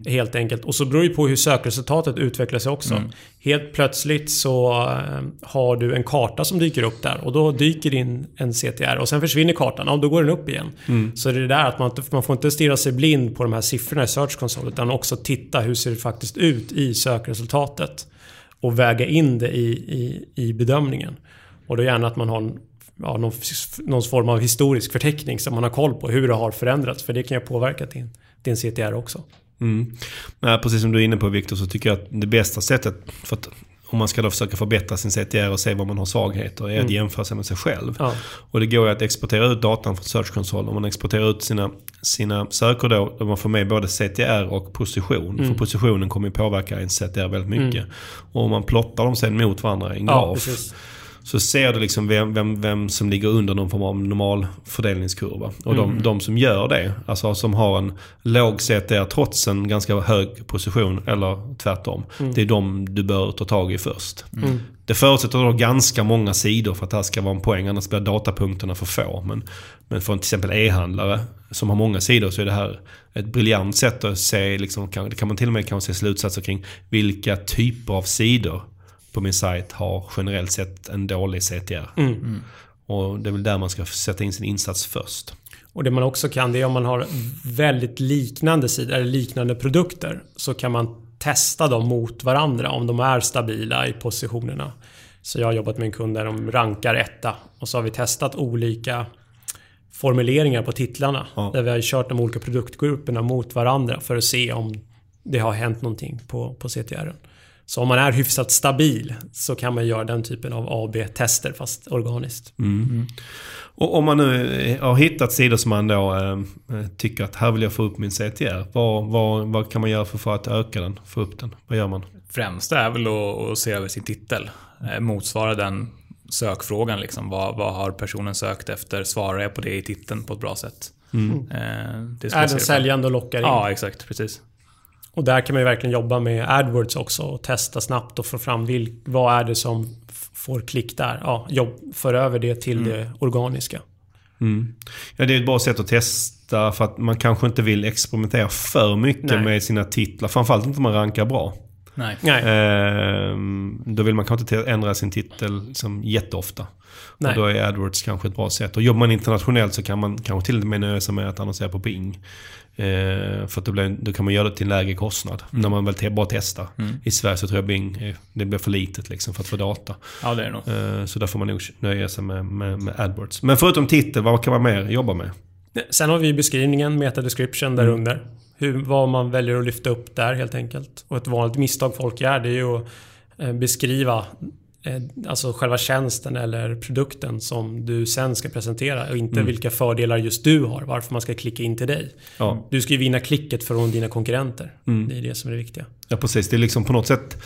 [SPEAKER 3] Helt enkelt. Och så beror det på hur sökresultatet utvecklar sig också. Helt plötsligt så eh, har du en karta som dyker upp där och då dyker in en CTR och sen försvinner kartan och då går den upp igen. Så det är där att man, man får inte stirra sig blind på de här siffrorna i Search Console utan också titta hur ser det faktiskt ut i sökresultatet. Och väga in det i, i, i bedömningen. Och då gärna att man har en ja, någon, någon form av historisk förteckning som man har koll på hur det har förändrats. För det kan ju påverka din, din CTR också.
[SPEAKER 1] Mm. Precis som du är inne på Viktor så tycker jag att det bästa sättet för att om man ska då försöka förbättra sin CTR och se var man har svagheter är att jämföra sig med sig själv.
[SPEAKER 3] Ja.
[SPEAKER 1] Och det går ju att exportera ut datan från Search Console. Om man exporterar ut sina, sina sökord då, då man får med både CTR och position. För positionen kommer ju påverka ens CTR väldigt mycket. Och om man plottar dem sen mot varandra i en
[SPEAKER 3] Ja,
[SPEAKER 1] graf.
[SPEAKER 3] precis.
[SPEAKER 1] Så ser du liksom vem, vem, vem som ligger under någon form av normal fördelningskurva. Och de, de som gör det, alltså som har en låg CTR trots en ganska hög position, eller tvärtom. Det är de du bör ta tag i först. Det förutsätter då ganska många sidor för att det här ska vara en poäng, annars blir datapunkterna för få. Men, men för till exempel e-handlare som har många sidor så är det här ett briljant sätt att se, liksom, kan, det kan man till och med kanske se slutsatser kring vilka typer av sidor på min sajt har generellt sett en dålig CTR. Och det är väl där man ska sätta in sin insats först.
[SPEAKER 3] Och det man också kan det är om man har väldigt liknande sidor eller liknande produkter. Så kan man testa dem mot varandra om de är stabila i positionerna. Så jag har jobbat med en kund där de rankar etta. Och så har vi testat olika formuleringar på titlarna.
[SPEAKER 1] Ja.
[SPEAKER 3] Där vi har kört de olika produktgrupperna mot varandra för att se om det har hänt någonting på, på CTR. Så om man är hyfsat stabil så kan man göra den typen av AB-tester fast organiskt.
[SPEAKER 1] Och om man nu eh, har hittat sidor som man då eh, eh, tycker att här vill jag få upp min CTR. Vad, vad, vad kan man göra för, för att öka den? Få upp den? Vad gör man?
[SPEAKER 2] Främst är väl att, att se över sin titel. Eh, Motsvara den sökfrågan. Liksom. Vad, vad har personen sökt efter? Svarar jag på det i titeln på ett bra sätt? Eh, det ska
[SPEAKER 3] Är den säljande och lockar in?
[SPEAKER 2] Ja, exakt. Precis.
[SPEAKER 3] Och där kan man ju verkligen jobba med AdWords också och testa snabbt och få fram vilk, vad är det som får klick där. Ja, jobb, för över det till det organiska.
[SPEAKER 1] Ja, det är ett bra sätt att testa för att man kanske inte vill experimentera för mycket
[SPEAKER 3] Nej.
[SPEAKER 1] med sina titlar. Framförallt inte om man rankar bra.
[SPEAKER 2] Nej.
[SPEAKER 3] Nej.
[SPEAKER 1] Ehm, då vill man kanske inte ändra sin titel liksom jätteofta.
[SPEAKER 3] Nej.
[SPEAKER 1] Och då är AdWords kanske ett bra sätt. Och jobbar man internationellt så kan man kanske till och med nöja sig med att annonsera på Bing. Ehm, för att då, blir, då kan man göra det till en lägre kostnad. När man väl te- bara testar. I Sverige så tror jag Bing, det blir för litet liksom för att få data.
[SPEAKER 2] Ja, det är det.
[SPEAKER 1] Ehm, så där får man nog nöja sig med, med, med AdWords. Men förutom titel, vad kan man mer jobba med?
[SPEAKER 3] Sen har vi beskrivningen, meta description där under. Hur, vad man väljer att lyfta upp där helt enkelt. Och ett vanligt misstag folk gör det är ju att eh, beskriva eh, alltså själva tjänsten eller produkten som du sen ska presentera och inte vilka fördelar just du har. Varför man ska klicka in till dig.
[SPEAKER 1] Ja.
[SPEAKER 3] Du ska ju vinna klicket från dina konkurrenter. Det är det som är det viktiga.
[SPEAKER 1] Ja, precis. Det är liksom på något sätt...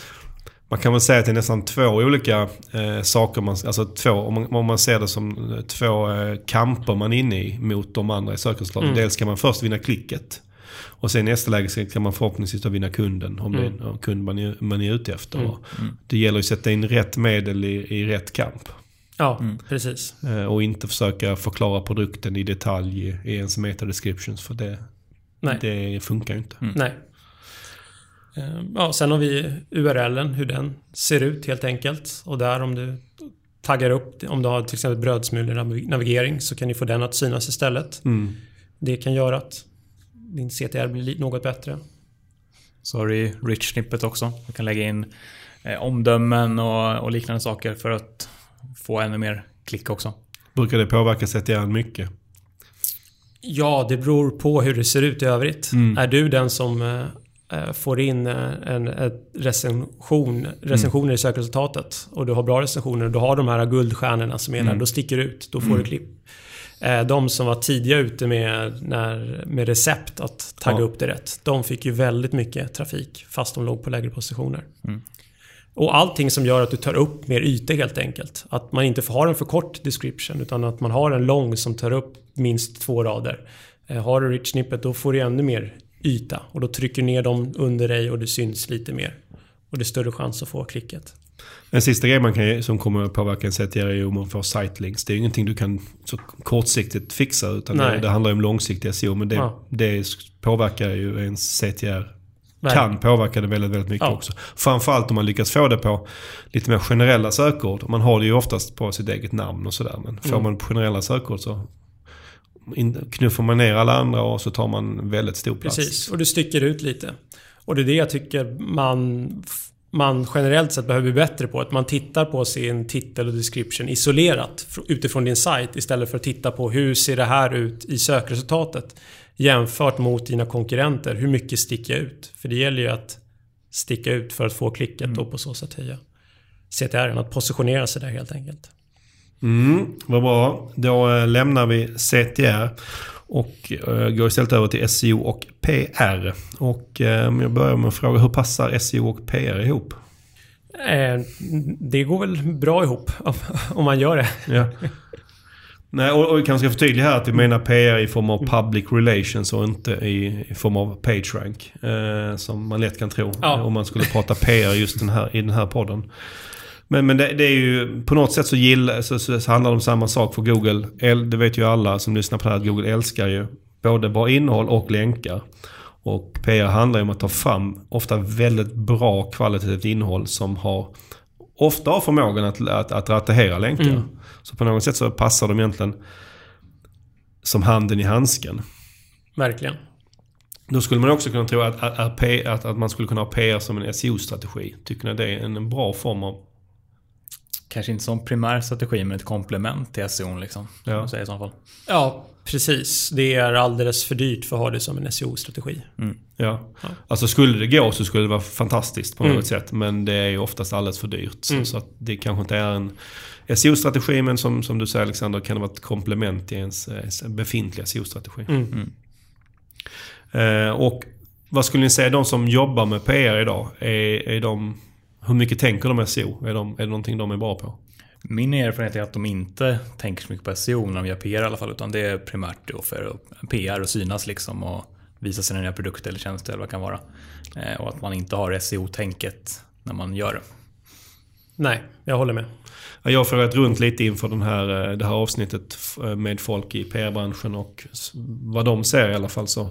[SPEAKER 1] Man kan väl säga att det är nästan två olika eh, saker. Man, alltså två, om, man, om man ser det som eh, två eh, kamper man är inne i mot de andra i sökresultaten. Dels kan man först vinna klicket. Och sen i nästa läge så kan man förhoppningsvis då vinna kunden. Om det är en kund man är, man är ute efter. Och Det gäller att sätta in rätt medel i, i rätt kamp.
[SPEAKER 3] Ja, precis.
[SPEAKER 1] Eh, och inte försöka förklara produkten i detalj i, i ens meta descriptions. För det,
[SPEAKER 3] Nej.
[SPEAKER 1] det funkar ju inte.
[SPEAKER 3] Nej. Eh, Ja, sen har vi URLen, hur den ser ut helt enkelt. Och där om du taggar upp, om du har till exempel brödsmulor-navigering så kan du få den att synas istället.
[SPEAKER 1] Mm.
[SPEAKER 3] Det kan göra att din CTR blir li- något bättre.
[SPEAKER 2] Så har du ju rich snippet också. Du kan lägga in eh, omdömen och, och liknande saker för att få ännu mer klick också.
[SPEAKER 1] Brukar det påverka CTR mycket?
[SPEAKER 3] Ja, det beror på hur det ser ut i övrigt. Är du den som eh, eh, får in eh, en ett recension, recensioner i sökresultatet och du har bra recensioner och du har de här guldstjärnorna som är där, då sticker du ut. Då får du klipp. Eh, De som var tidiga ute med, när, med recept att tagga
[SPEAKER 1] Ja.
[SPEAKER 3] upp det rätt, de fick ju väldigt mycket trafik fast de låg på lägre positioner. Och allting som gör att du tar upp mer yta helt enkelt. Att man inte får ha en för kort description utan att man har en lång som tar upp minst två rader. Eh, Har du rich snippet då får du ännu mer yta och då trycker du ner dem under dig och det syns lite mer. Och det är större chans att få klicket.
[SPEAKER 1] En sista grej man kan, som kommer att påverka en CTR är om man får sitelinks. Det är ju ingenting du kan så kortsiktigt fixa utan det,
[SPEAKER 3] Nej.
[SPEAKER 1] det handlar om långsiktig SEO. Men det,
[SPEAKER 3] Ja.
[SPEAKER 1] det påverkar ju ens CTR.
[SPEAKER 3] Verkligen.
[SPEAKER 1] Kan påverka det väldigt, väldigt mycket
[SPEAKER 3] Ja.
[SPEAKER 1] också. Framförallt om man lyckas få det på lite mer generella sökord. Man har det ju oftast på sitt eget namn och sådär. Men får
[SPEAKER 3] Mm.
[SPEAKER 1] man generella sökord så knuffar man ner alla andra och så tar man väldigt stor plats.
[SPEAKER 3] Precis, och du sticker ut lite. Och det är det jag tycker man, man generellt sett behöver bli bättre på. Att man tittar på sin titel och description isolerat fr- utifrån din sajt istället för att titta på hur ser det här ut i sökresultatet jämfört mot dina konkurrenter. Hur mycket sticker jag ut? För det gäller ju att sticka ut för att få klicket och på så sätt höja CTR, att positionera sig där helt enkelt.
[SPEAKER 1] Mm, vad bra. Då eh, lämnar vi CTR och eh, går istället över till SEO och PR. Och eh, jag börjar med att fråga, hur passar SEO och PR ihop?
[SPEAKER 3] Eh, Det går väl bra ihop om- man gör det.
[SPEAKER 1] Ja. Nej, och, och vi kanske ska förtydliga här att vi menar PR i form av public relations och inte i, i form av PageRank. Eh, som man lätt kan tro
[SPEAKER 3] Ja.
[SPEAKER 1] om man skulle prata PR just den här, i den här podden. Men, men det, det är ju på något sätt så, gilla, så, så, handlar det om samma sak för Google. Det vet ju alla som lyssnar på det här att Google älskar ju både bra innehåll och länkar. Och PR handlar ju om att ta fram ofta väldigt bra kvalitativt innehåll som har ofta har förmågan att, att, att attrahera länkar.
[SPEAKER 3] Mm.
[SPEAKER 1] Så på något sätt så passar de egentligen som handen i handsken.
[SPEAKER 3] Verkligen.
[SPEAKER 1] Då skulle man också kunna tro att, att, att, att man skulle kunna ha PR som en SEO-strategi. Tycker ni det är en, en bra form av...
[SPEAKER 2] Kanske inte som primär strategi men ett komplement till SEO liksom.
[SPEAKER 1] Ja.
[SPEAKER 2] Ja. Säga i så fall.
[SPEAKER 3] Ja, precis. Det är alldeles för dyrt för att ha det som en SEO-strategi.
[SPEAKER 1] Ja. Alltså skulle det gå så skulle det vara fantastiskt på något
[SPEAKER 3] Mm.
[SPEAKER 1] sätt. Men det är ju oftast alldeles för dyrt. Så, så att det kanske inte är en SEO-strategi men som, som du säger Alexander kan det vara ett komplement till ens, ens befintliga SEO-strategi.
[SPEAKER 3] Mm.
[SPEAKER 1] Eh, och vad skulle ni säga de som jobbar med PR idag? Är, är de, hur mycket tänker de med SEO? Är, de, är det någonting de är bra på?
[SPEAKER 2] Min erfarenhet är att de inte tänker så mycket på SEO när de gör PR i alla fall. Utan det är primärt då för PR och synas liksom och visa sina nya produkter eller tjänster eller vad det kan vara. Eh, Och att man inte har SEO-tänket när man gör det.
[SPEAKER 3] Nej, jag håller med.
[SPEAKER 1] Ja, Jag har frågat runt lite inför den här, eh, det här avsnittet med folk i PR-branschen och vad de ser i alla fall så,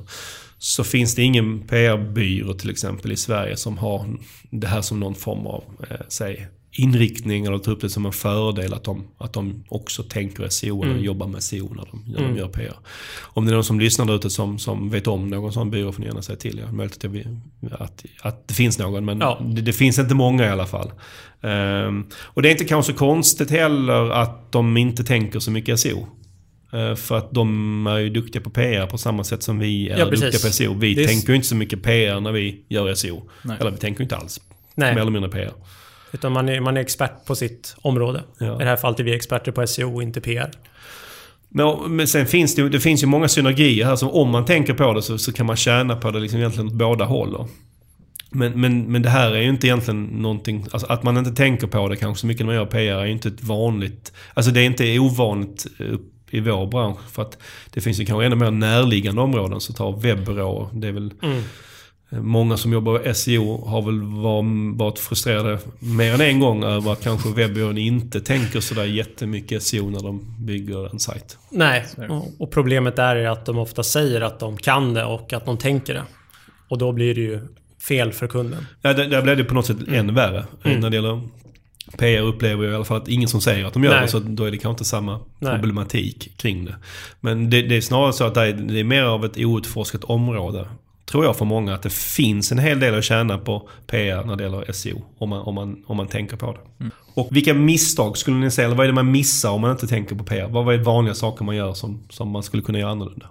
[SPEAKER 1] så finns det ingen PR-byrå till exempel i Sverige som har det här som någon form av, eh, säg, inriktning eller tar upp det som en fördel att de, att de också tänker SEO eller
[SPEAKER 3] Mm.
[SPEAKER 1] jobbar med SEO när de, när
[SPEAKER 3] Mm.
[SPEAKER 1] de gör PR. Om det är någon som lyssnar där ute som, som vet om någon sån byrå får ni gärna säga till. Ja. Möjligt att, att, att det finns någon men
[SPEAKER 3] Ja.
[SPEAKER 1] det, det finns inte många i alla fall. Ehm, och det är inte kanske så konstigt heller att de inte tänker så mycket SEO. Eh, För att de är ju duktiga på PR på samma sätt som vi är
[SPEAKER 3] Ja,
[SPEAKER 1] duktiga på SEO. Vi
[SPEAKER 3] Det
[SPEAKER 1] tänker ju inte så mycket PR när vi gör SEO.
[SPEAKER 2] Nej.
[SPEAKER 1] Eller vi tänker ju inte alls. Mer
[SPEAKER 3] Nej,
[SPEAKER 1] eller mindre PR.
[SPEAKER 3] utan man är, man är expert på sitt område.
[SPEAKER 1] Ja.
[SPEAKER 3] I det här fallet är vi experter på SEO, inte PR.
[SPEAKER 1] Men, men sen finns det, det finns ju många synergier här. Så om man tänker på det så, så kan man tjäna på det liksom egentligen åt båda håller. Men, men, men det här är ju inte egentligen någonting... Alltså att man inte tänker på det kanske så mycket när man gör PR är ju inte ett vanligt... Alltså det är inte ovanligt i vår bransch. För att det finns ju kanske ännu mer närliggande områden. Så ta webbyråer. Det är väl...
[SPEAKER 3] Mm.
[SPEAKER 1] Många som jobbar med SEO har väl var- varit frustrerade mer än en gång över att kanske webbyrån inte tänker sådär jättemycket SEO när de bygger en sajt.
[SPEAKER 3] Nej, och, problemet där är att de ofta säger att de kan det och att de tänker det. Och då blir det ju fel för kunden.
[SPEAKER 1] Ja, där, där blev det på något sätt än värre.
[SPEAKER 3] Mm.
[SPEAKER 1] När det gäller PR upplever jag i alla fall att ingen som säger att de gör
[SPEAKER 3] Nej.
[SPEAKER 1] det. Så då är det kanske inte samma
[SPEAKER 3] Nej.
[SPEAKER 1] problematik kring det. Men det, det är snarare så att det är, det är mer av ett outforskat område. Tror jag för många att det finns en hel del att tjäna på PR när det gäller SEO. Om man, om man, om man tänker på det.
[SPEAKER 3] Mm.
[SPEAKER 1] Och vilka misstag skulle ni säga, eller vad är det man missar om man inte tänker på PR? Vad är vanliga saker man gör som, som man skulle kunna göra annorlunda?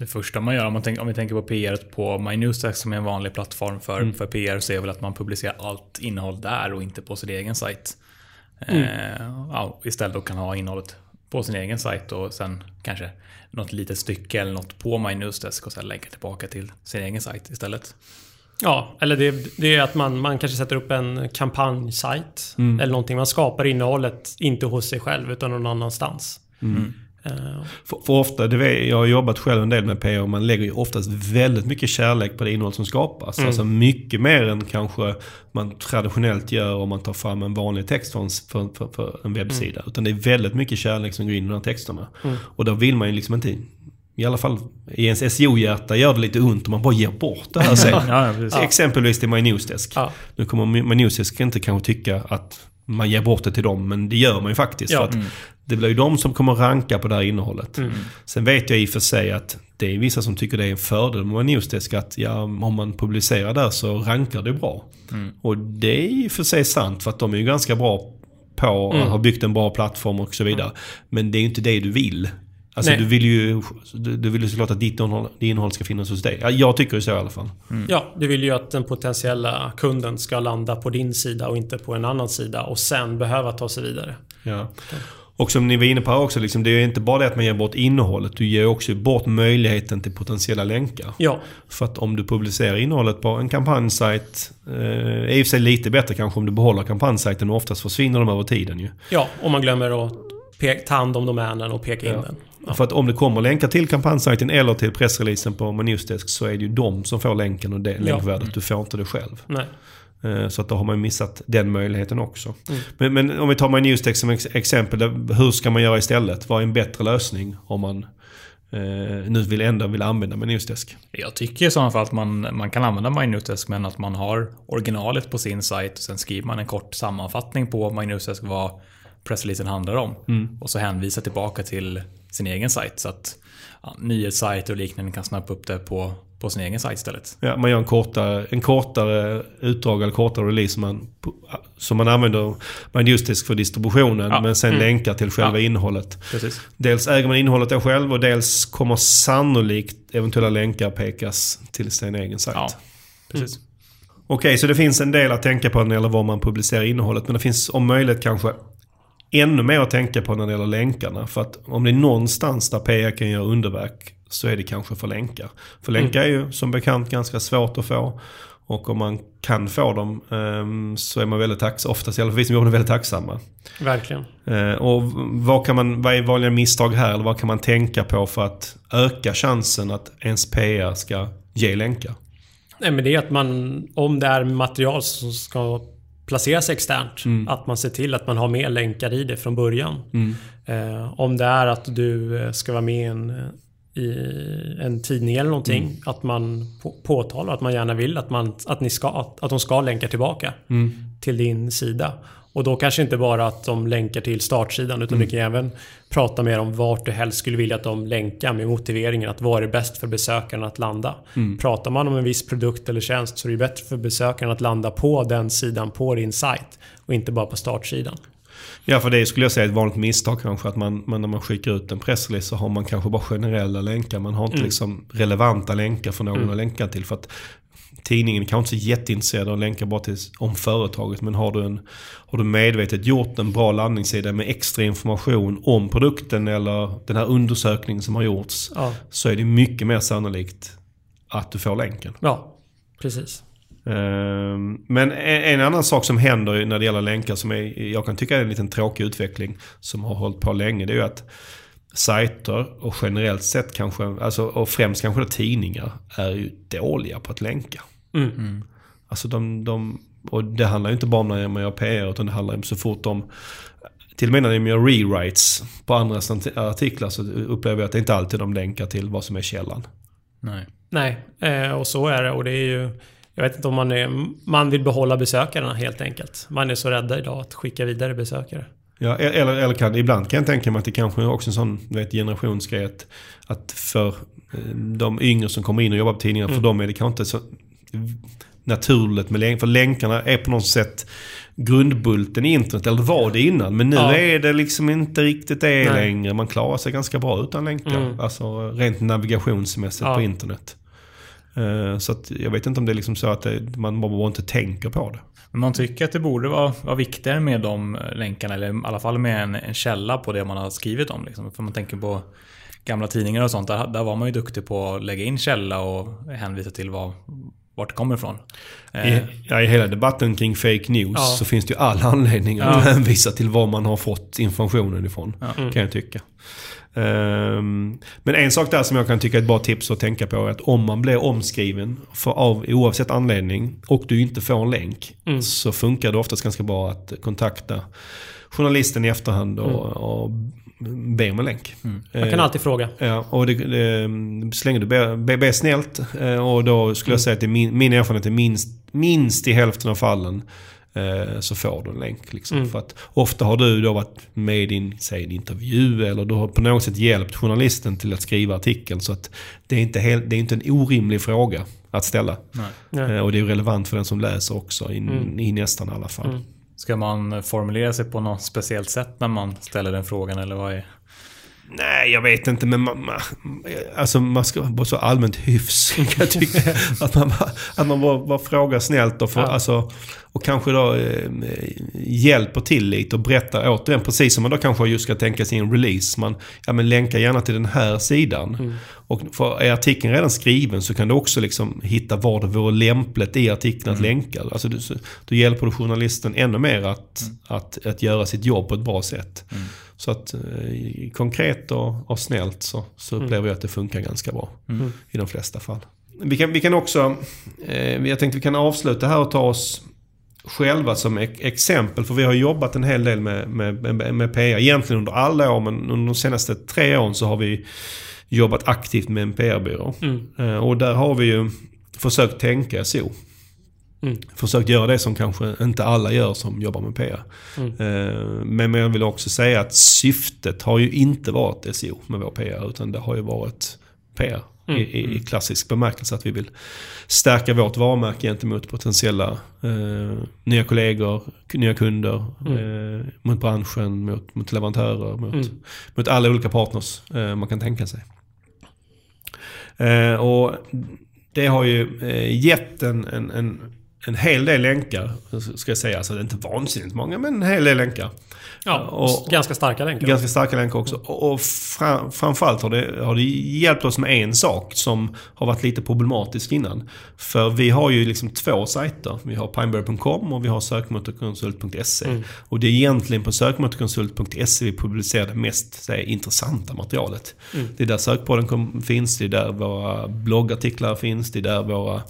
[SPEAKER 2] Det första man gör om, man tänker, om vi tänker på PR på MyNewsDesk som är en vanlig plattform för,
[SPEAKER 1] Mm.
[SPEAKER 2] för PR så är väl att man publicerar allt innehåll där och inte på sin egen sajt.
[SPEAKER 1] Mm.
[SPEAKER 2] Eh, ja, istället då kan ha innehållet på sin egen sajt och sen kanske något litet stycke eller något på MyNewsDesk och sen länka tillbaka till sin egen sajt istället.
[SPEAKER 3] Ja, eller det, det är att man, man kanske sätter upp en kampanjsajt.
[SPEAKER 1] Mm.
[SPEAKER 3] Eller någonting. Man skapar innehållet, inte hos sig själv, utan någon annanstans.
[SPEAKER 1] Mm.
[SPEAKER 3] Eh,
[SPEAKER 1] För, för ofta, det vet, jag har jobbat själv en del med och man lägger ju oftast väldigt mycket kärlek på det innehåll som skapas.
[SPEAKER 3] Mm.
[SPEAKER 1] Alltså mycket mer än kanske man traditionellt gör om man tar fram en vanlig text för en, för, för, för en webbsida. Utan det är väldigt mycket kärlek som går in i de här texterna.
[SPEAKER 3] Mm.
[SPEAKER 1] Och då vill man ju liksom inte, i alla fall i ens SEO-hjärta gör det lite ont om man bara ger bort det här (laughs) sen.
[SPEAKER 2] Ja, precis.
[SPEAKER 1] Exempelvis till MyNewsDesk.
[SPEAKER 3] ja.
[SPEAKER 1] Nu kommer MyNewsDesk inte kanske tycka att man ger bort det till dem, men det gör man ju faktiskt.
[SPEAKER 3] Ja.
[SPEAKER 1] För att det blir ju de som kommer ranka på det här innehållet.
[SPEAKER 3] Mm.
[SPEAKER 1] Sen vet jag i och för sig att det är vissa som tycker det är en fördel med MyNewsDesk att ja, om man publicerar där så rankar det bra.
[SPEAKER 2] Mm.
[SPEAKER 1] Och det är i och för sig sant för att de är ju ganska bra på
[SPEAKER 3] Mm.
[SPEAKER 1] att ha byggt en bra plattform och så vidare. Men det är ju inte det du vill. Alltså
[SPEAKER 3] Nej.
[SPEAKER 1] du vill ju du, du vill ju såklart att ditt innehåll, ditt innehåll ska finnas hos dig. Ja, jag tycker ju så i alla fall.
[SPEAKER 3] ja, du vill ju att den potentiella kunden ska landa på din sida och inte på en annan sida och sen behöva ta sig vidare.
[SPEAKER 1] Ja. Och som ni var inne på här också, liksom, det är inte bara det att man ger bort innehållet. Du ger också bort möjligheten till potentiella länkar.
[SPEAKER 3] Ja,
[SPEAKER 1] För att om du publicerar innehållet på en kampanjsajt, eh, är i och för sig lite bättre kanske om du behåller kampanjsajten och oftast försvinner de över tiden ju.
[SPEAKER 3] ja om man glömmer att ta hand om domänen och peka in
[SPEAKER 1] Ja.
[SPEAKER 3] den. Ja.
[SPEAKER 1] För att om det kommer länkar till kampanjsajten eller till pressreleasen på MyNewsDesk så är det ju de som får länken och det länkvärdet. Du får inte det själv.
[SPEAKER 3] Nej.
[SPEAKER 1] Eh, Så att då har man missat den möjligheten också.
[SPEAKER 3] Mm.
[SPEAKER 1] Men, men om vi tar MyNewsDesk som ex exempel. Hur ska man göra istället? Vad är en bättre lösning om man eh, nu vill ändå vill använda MyNewsDesk?
[SPEAKER 2] Jag tycker i sådana fall att man, man kan använda MyNewsDesk men att man har originalet på sin sajt och sen skriver man en kort sammanfattning på MyNewsDesk vad pressreleasen handlar om. Och så hänvisar tillbaka till sin egen sajt så att ja, nyhetssajter och liknande kan snappa upp det på, på sin egen sajt istället.
[SPEAKER 1] Ja, man gör en kortare, en kortare utdrag eller kortare release som man, som man använder MyNewsDesk för distributionen
[SPEAKER 2] Ja.
[SPEAKER 1] men sen
[SPEAKER 3] Mm.
[SPEAKER 1] länkar till själva
[SPEAKER 2] Ja.
[SPEAKER 1] innehållet.
[SPEAKER 2] Precis.
[SPEAKER 1] Dels äger man innehållet där själv och dels kommer sannolikt eventuella länkar pekas till sin egen sajt.
[SPEAKER 2] Ja, precis.
[SPEAKER 1] Okej, så det finns en del att tänka på när det gäller var man publicerar innehållet. Men det finns om möjligt kanske ännu mer att tänka på när det gäller länkarna. För att om det är någonstans där PR kan göra underverk så är det kanske för länkar. För länkar är ju som bekant ganska svårt att få. Och om man kan få dem ehm, så är man väldigt tacksam. Oftast i alla fall vi som jobbar väldigt tacksamma.
[SPEAKER 3] Verkligen.
[SPEAKER 1] Eh, och vad, kan man, vad är vanliga misstag här? Eller vad kan man tänka på för att öka chansen att ens PR ska ge länkar?
[SPEAKER 3] Nej, men det är att man, om det är material som ska placeras externt,
[SPEAKER 1] Mm.
[SPEAKER 3] att man ser till att man har med länkar i det från början.
[SPEAKER 1] Mm.
[SPEAKER 3] Eh, om det är att du eh, ska vara med i en, eh, i en tidning eller någonting. Att man på, påtalar att man gärna vill att, man, att, ni ska, att, att de ska länka tillbaka till din sida. Och då kanske inte bara att de länkar till startsidan utan du kan även prata mer om vart du helst skulle vilja att de länkar med motiveringen att vad är bäst för besökaren att landa. Pratar man om en viss produkt eller tjänst så är det bättre för besökaren att landa på den sidan på din sajt och inte bara på startsidan.
[SPEAKER 1] Ja, för det skulle jag säga är ett vanligt misstag kanske. Att man, man, när man skickar ut en pressrelease så har man kanske bara generella länkar. Man har inte
[SPEAKER 3] Mm.
[SPEAKER 1] liksom relevanta länkar för någon att länka till. För att tidningen kan inte så jätteintresserad av att länka bara till, om företaget. Men har du, en, har du medvetet gjort en bra landningssida med extra information om produkten eller den här undersökningen som har gjorts.
[SPEAKER 3] Ja,
[SPEAKER 1] Så är det mycket mer sannolikt att du får länken.
[SPEAKER 3] ja precis.
[SPEAKER 1] Ehm, Men en annan sak som händer när det gäller länkar som är, jag kan tycka är en liten tråkig utveckling som har hållit på länge. Det är ju att sajter och generellt sett kanske, alltså, och främst kanske tidningar, är ju dåliga på att länka.
[SPEAKER 3] Mm.
[SPEAKER 1] Alltså de, de, och det handlar ju inte bara om när man gör PR utan det handlar om så fort de till och med när de gör rewrites på andra artiklar så upplever jag att det inte alltid de länkar till vad som är källan.
[SPEAKER 2] Nej.
[SPEAKER 3] Nej, eh, och så är det. Och det är ju... Jag vet inte om man är... Man vill behålla besökarna helt enkelt. Man är så rädda idag att skicka vidare besökare.
[SPEAKER 1] Ja, e- eller, eller kan, ibland kan jag tänka mig att det kanske är också en sån vet, generationsgrej att, att för eh, de yngre som kommer in och jobbar på tidningar, för dem är det kanske inte så naturligt med länkar. För länkarna är på något sätt grundbulten i internet, eller var det innan. Men nu
[SPEAKER 3] Ja.
[SPEAKER 1] är det liksom inte riktigt det
[SPEAKER 3] Nej.
[SPEAKER 1] längre. Man klarar sig ganska bra utan länkar.
[SPEAKER 3] Mm.
[SPEAKER 1] Alltså rent navigationsmässigt
[SPEAKER 3] Ja.
[SPEAKER 1] på internet. Eh, Så att jag vet inte om det är liksom så att det, man bara inte tänker på det.
[SPEAKER 2] Men man tycker att det borde vara, vara viktigare med de länkarna, eller i alla fall med en, en källa på det man har skrivit om. Liksom. För man tänker på gamla tidningar och sånt, där, där var man ju duktig på att lägga in källa och hänvisa till vad, vart det kommer ifrån. Eh,
[SPEAKER 1] I, ja, I hela debatten kring fake news
[SPEAKER 3] Ja.
[SPEAKER 1] så finns det ju all anledning att (laughs) hänvisa till var man har fått informationen ifrån. Kan jag tycka. Ehm, men en sak där som jag kan tycka är ett bra tips att tänka på är att om man blir omskriven för av oavsett anledning och du inte får en länk så funkar det oftast ganska bra att kontakta journalisten i efterhand och, och be om en länk.
[SPEAKER 3] Man kan alltid fråga.
[SPEAKER 1] Ja, och det, det, så länge du ber, ber, ber snällt eh, och då skulle jag säga att det är min, min erfarenhet är minst, minst i hälften av fallen eh, så får du en länk. Liksom. För att ofta har du då varit med i en, säg, en intervju eller du har på något sätt hjälpt journalisten till att skriva artikeln. Så att det är inte, helt, det är inte en orimlig fråga att ställa.
[SPEAKER 3] Nej.
[SPEAKER 1] Eh, och det är relevant för den som läser också i, i nästan alla fall.
[SPEAKER 2] Ska man formulera sig på något speciellt sätt när man ställer den frågan eller vad är...
[SPEAKER 1] Nej, jag vet inte. Men man, man, alltså man ska vara så allmänt hyfs. Kan jag tycka. (laughs) att man, att man bara, bara frågar snällt och, får,
[SPEAKER 3] Ja.
[SPEAKER 1] alltså, och kanske då eh, hjälper till lite och berättar återigen. Precis som man då kanske just ska tänka sig en release. Man ja, men länkar gärna till den här sidan. Och för är artikeln redan skriven så kan du också liksom hitta var det vore lämpligt i artikeln att länka. Alltså du, då hjälper du journalisten ännu mer att, att, att göra sitt jobb på ett bra sätt. Så att eh, konkret och, och snällt så, så upplever jag att det funkar ganska bra. I de flesta fall. Vi kan, vi kan också, eh, jag tänkte vi kan avsluta här och ta oss själva som exempel. För vi har jobbat en hel del med, med, med, med PR. Egentligen under alla år men under de senaste tre åren så har vi jobbat aktivt med en PR-byrå. Eh, och där har vi ju försökt tänka SO.
[SPEAKER 3] Mm.
[SPEAKER 1] Försökt göra det som kanske inte alla gör som jobbar med PR. Eh, Men jag vill också säga att syftet har ju inte varit SEO med vår PR. Utan det har ju varit PR i, i, i klassisk bemärkelse. Att vi vill stärka vårt varumärke gentemot potentiella eh, nya kollegor, nya kunder, eh, mot branschen, mot, mot leverantörer, mot, mot alla olika partners eh, man kan tänka sig. Eh, och det har ju eh, gett en, en, en, en hel del länkar, ska jag säga. Alltså det är inte vansinnigt många, men en hel del länkar.
[SPEAKER 3] Ja,
[SPEAKER 1] Och-
[SPEAKER 3] ganska starka länkar.
[SPEAKER 1] Ganska starka länkar också. Och och fra, framförallt har det, har det hjälpt oss med en sak som har varit lite problematisk innan. För vi har ju liksom två sajter. Vi har pineberry.com och vi har sökmotorkonsult.se. Och det är egentligen på sökmotorkonsult.se vi publicerar det mest säg, intressanta materialet. Det är där sökpodden kom, finns, det är där våra bloggartiklar finns, det är där våra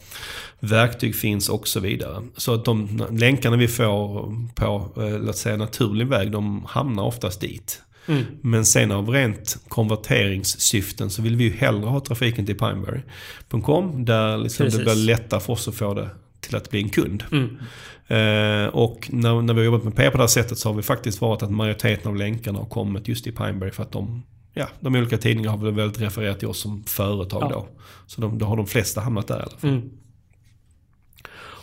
[SPEAKER 1] verktyg finns och så vidare. Så att de länkarna vi får på, eh, låt säga naturlig väg, de hamnar oftast dit.
[SPEAKER 3] Mm.
[SPEAKER 1] Men sen av rent konverteringssyften så vill vi ju hellre ha trafiken till Pineberry.com där liksom det blir lättare för oss att få det till att bli en kund.
[SPEAKER 3] Mm.
[SPEAKER 1] Eh, och när, när vi har jobbat med PR på det här sättet så har vi faktiskt varit att majoriteten av länkarna har kommit just i Pineberry för att de, ja, de olika tidningarna har väl refererat till oss som företag
[SPEAKER 3] Ja.
[SPEAKER 1] då. Så de, då har de flesta hamnat där i alla fall.
[SPEAKER 3] Mm.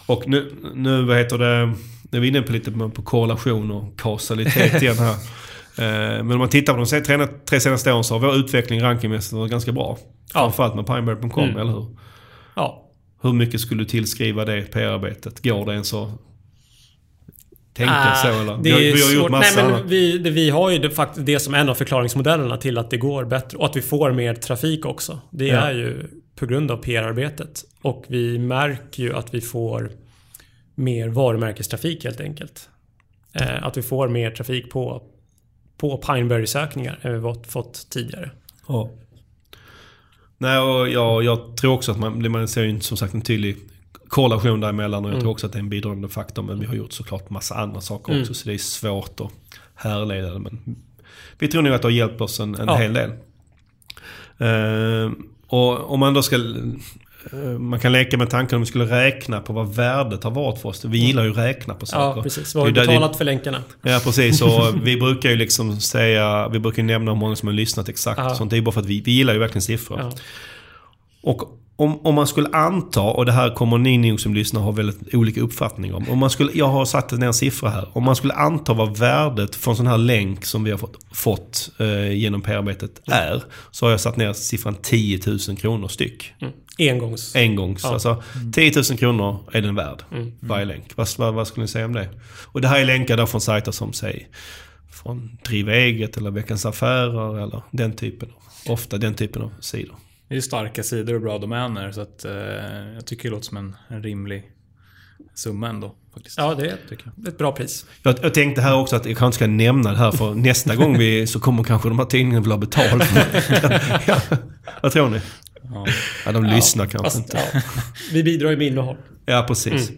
[SPEAKER 1] Och nu, nu vad heter det, nu är vi inne på lite på korrelation och kausalitet (laughs) igen här. Eh, Men om man tittar på de tre, tre senaste åren så har vår utveckling rankingmässigt varit ganska bra. Framförallt med Pineberry.com,
[SPEAKER 3] Mm.
[SPEAKER 1] eller hur?
[SPEAKER 3] Ja.
[SPEAKER 1] Hur mycket skulle du tillskriva det PR-arbetet? Går det ens att tänka
[SPEAKER 3] Ah,
[SPEAKER 1] så eller?
[SPEAKER 3] Det
[SPEAKER 1] vi, har, vi har gjort massa
[SPEAKER 3] Nej, men vi, det, vi har ju det, fakt- det som en av förklaringsmodellerna till att det går bättre och att vi får mer trafik också. Det
[SPEAKER 1] Ja.
[SPEAKER 3] är ju på grund av PR-arbetet. Och vi märker ju att vi får mer varumärkestrafik helt enkelt. Eh, att vi får mer trafik på, på Pineberry-sökningar än vi fått, fått tidigare.
[SPEAKER 1] Ja. Nej, och jag, jag tror också att man, man ser ju som sagt en tydlig korrelation däremellan och jag
[SPEAKER 3] Mm.
[SPEAKER 1] tror också att det är en bidragande faktor. Men vi har gjort såklart massa andra saker
[SPEAKER 3] Mm.
[SPEAKER 1] också så det är svårt att härleda det. Men vi tror nog att det har hjälpt oss en, en
[SPEAKER 3] Ja.
[SPEAKER 1] hel del. Eh, och om man då ska... eh, Man kan leka med tanken om vi skulle räkna på vad värdet har varit för oss. Vi gillar ju att räkna på saker.
[SPEAKER 3] Ja, precis. Vad har vi
[SPEAKER 1] det-
[SPEAKER 3] betalat för länkarna?
[SPEAKER 1] Ja precis, och (laughs) vi brukar ju liksom säga, vi brukar ju nämna hur många som har lyssnat exakt
[SPEAKER 3] Ja.
[SPEAKER 1] sånt. Det är bara för att vi, vi gillar ju verkligen siffror.
[SPEAKER 3] Ja.
[SPEAKER 1] Och om, om man skulle anta, och det här kommer ni nog som lyssnar ha väldigt olika uppfattning om. om man skulle, jag har satt ner en siffra här. Om man skulle anta vad värdet för en sån här länk som vi har fått, fått eh, genom PR-arbetet är. Så har jag satt ner siffran 10 000 kronor styck.
[SPEAKER 3] Mm. Engångs.
[SPEAKER 1] Engångs.
[SPEAKER 3] Ja.
[SPEAKER 1] Alltså 10 000 kronor är den värd.
[SPEAKER 3] Mm.
[SPEAKER 1] Varje länk. Vad, vad, vad skulle ni säga om det? Och det här är länkar från sajter som säg från Driv Eget eller Veckans Affärer eller den typen. Ofta den typen av sidor.
[SPEAKER 2] Det är ju starka sidor och bra domäner så att eh, jag tycker det låter som en, en rimlig summa ändå. Faktiskt.
[SPEAKER 3] Ja, det är
[SPEAKER 2] tycker jag.
[SPEAKER 3] ett bra pris.
[SPEAKER 1] Jag, jag tänkte här också att jag kanske ska nämna det här för nästa gång vi så kommer kanske de här tidningarna vilja ha betalt. (laughs) ja, vad tror ni?
[SPEAKER 2] Ja.
[SPEAKER 1] Ja, de lyssnar kanske
[SPEAKER 3] Fast,
[SPEAKER 1] inte.
[SPEAKER 3] ja, vi bidrar ju med innehåll.
[SPEAKER 1] Ja, precis.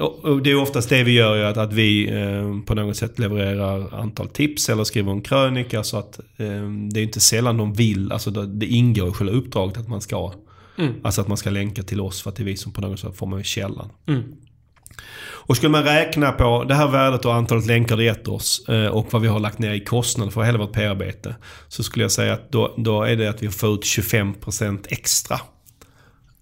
[SPEAKER 1] Och, och det är oftast det vi gör, ju, att, att vi eh, på något sätt levererar antal tips eller skriver en krönika. Så att eh, det är inte sällan de vill, alltså det, det ingår i själva uppdraget att man ska
[SPEAKER 3] Mm.
[SPEAKER 1] Alltså att man ska länka till oss för att det är vi som på något sätt får med källan.
[SPEAKER 3] Mm.
[SPEAKER 1] Och skulle man räkna på det här värdet och antalet länkar det gett oss eh, och vad vi har lagt ner i kostnader för hela vårt PR-arbete. Så skulle jag säga att då, då är det att vi får ut 25% extra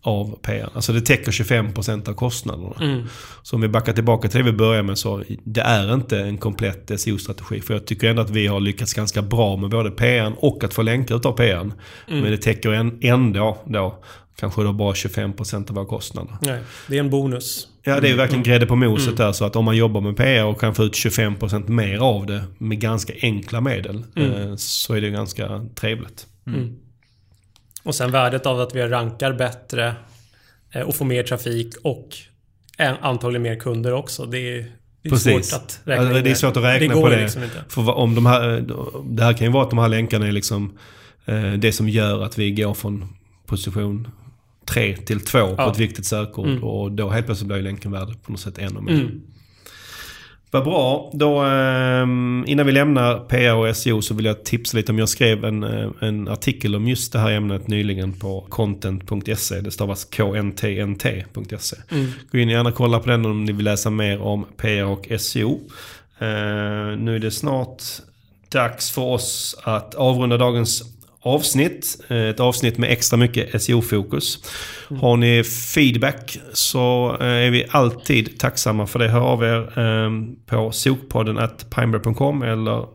[SPEAKER 1] av PR. Alltså det täcker 25% av kostnaderna.
[SPEAKER 3] Mm.
[SPEAKER 1] Så om vi backar tillbaka till det vi började med så det är inte en komplett SEO-strategi. För jag tycker ändå att vi har lyckats ganska bra med både PR och att få länkar utav PR.
[SPEAKER 3] Mm.
[SPEAKER 1] Men det täcker en- ändå då kanske då bara 25% av våra kostnader.
[SPEAKER 3] Nej, det är en bonus.
[SPEAKER 1] Ja, det är ju verkligen grädde på moset
[SPEAKER 3] Mm.
[SPEAKER 1] där. Så att om man jobbar med PR och kan få ut 25% mer av det med ganska enkla medel.
[SPEAKER 3] Mm.
[SPEAKER 1] eh, Så är det ganska trevligt.
[SPEAKER 3] Mm. Och sen värdet av att vi rankar bättre eh, och får mer trafik och eh, antagligen mer kunder också. Det är, det är
[SPEAKER 1] Precis.
[SPEAKER 3] svårt att räkna
[SPEAKER 1] Alltså, det är svårt att räkna
[SPEAKER 3] det
[SPEAKER 1] på det.
[SPEAKER 3] Liksom inte.
[SPEAKER 1] För om de här, det här kan ju vara att de här länkarna är liksom det som gör att vi går från position 3 till 2 på
[SPEAKER 3] Ja.
[SPEAKER 1] ett viktigt sökord.
[SPEAKER 3] Mm.
[SPEAKER 1] Och då helt plötsligt blir länken värd på något sätt ännu mer.
[SPEAKER 3] Mm.
[SPEAKER 1] Vad bra. Då, eh, innan vi lämnar PR och SEO så vill jag tipsa lite om. Jag skrev en, eh, en artikel om just det här ämnet nyligen på content.se. Det stavas kntnt.se.
[SPEAKER 3] Mm.
[SPEAKER 1] Gå in och gärna kolla på den om ni vill läsa mer om PR och SEO. Eh, nu är det snart dags för oss att avrunda dagens avsnitt. Eh, Ett avsnitt med extra mycket SEO-fokus. Har ni feedback så eh, är vi alltid tacksamma för det. Hör av er eh, på sokpodden at pineberry.com eller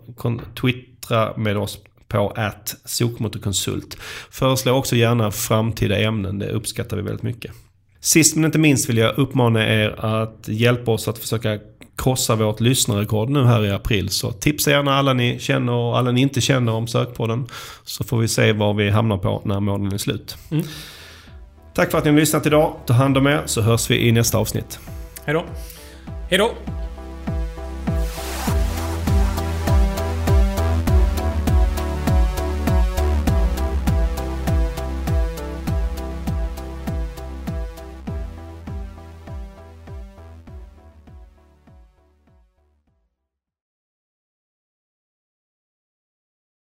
[SPEAKER 1] twittra med oss på att sokmotorkonsult. Föreslå också gärna framtida ämnen, det uppskattar vi väldigt mycket. Sist men inte minst vill jag uppmana er att hjälpa oss att försöka krossa vårt lyssnarrekord nu här i april. Så tipsa gärna alla ni känner och alla ni inte känner om sökpodden. Så får vi se var vi hamnar på när månaden är slut.
[SPEAKER 3] Mm.
[SPEAKER 1] Tack för att ni har lyssnat idag. Ta hand om er så hörs vi i nästa avsnitt.
[SPEAKER 3] Hej då. Hej då.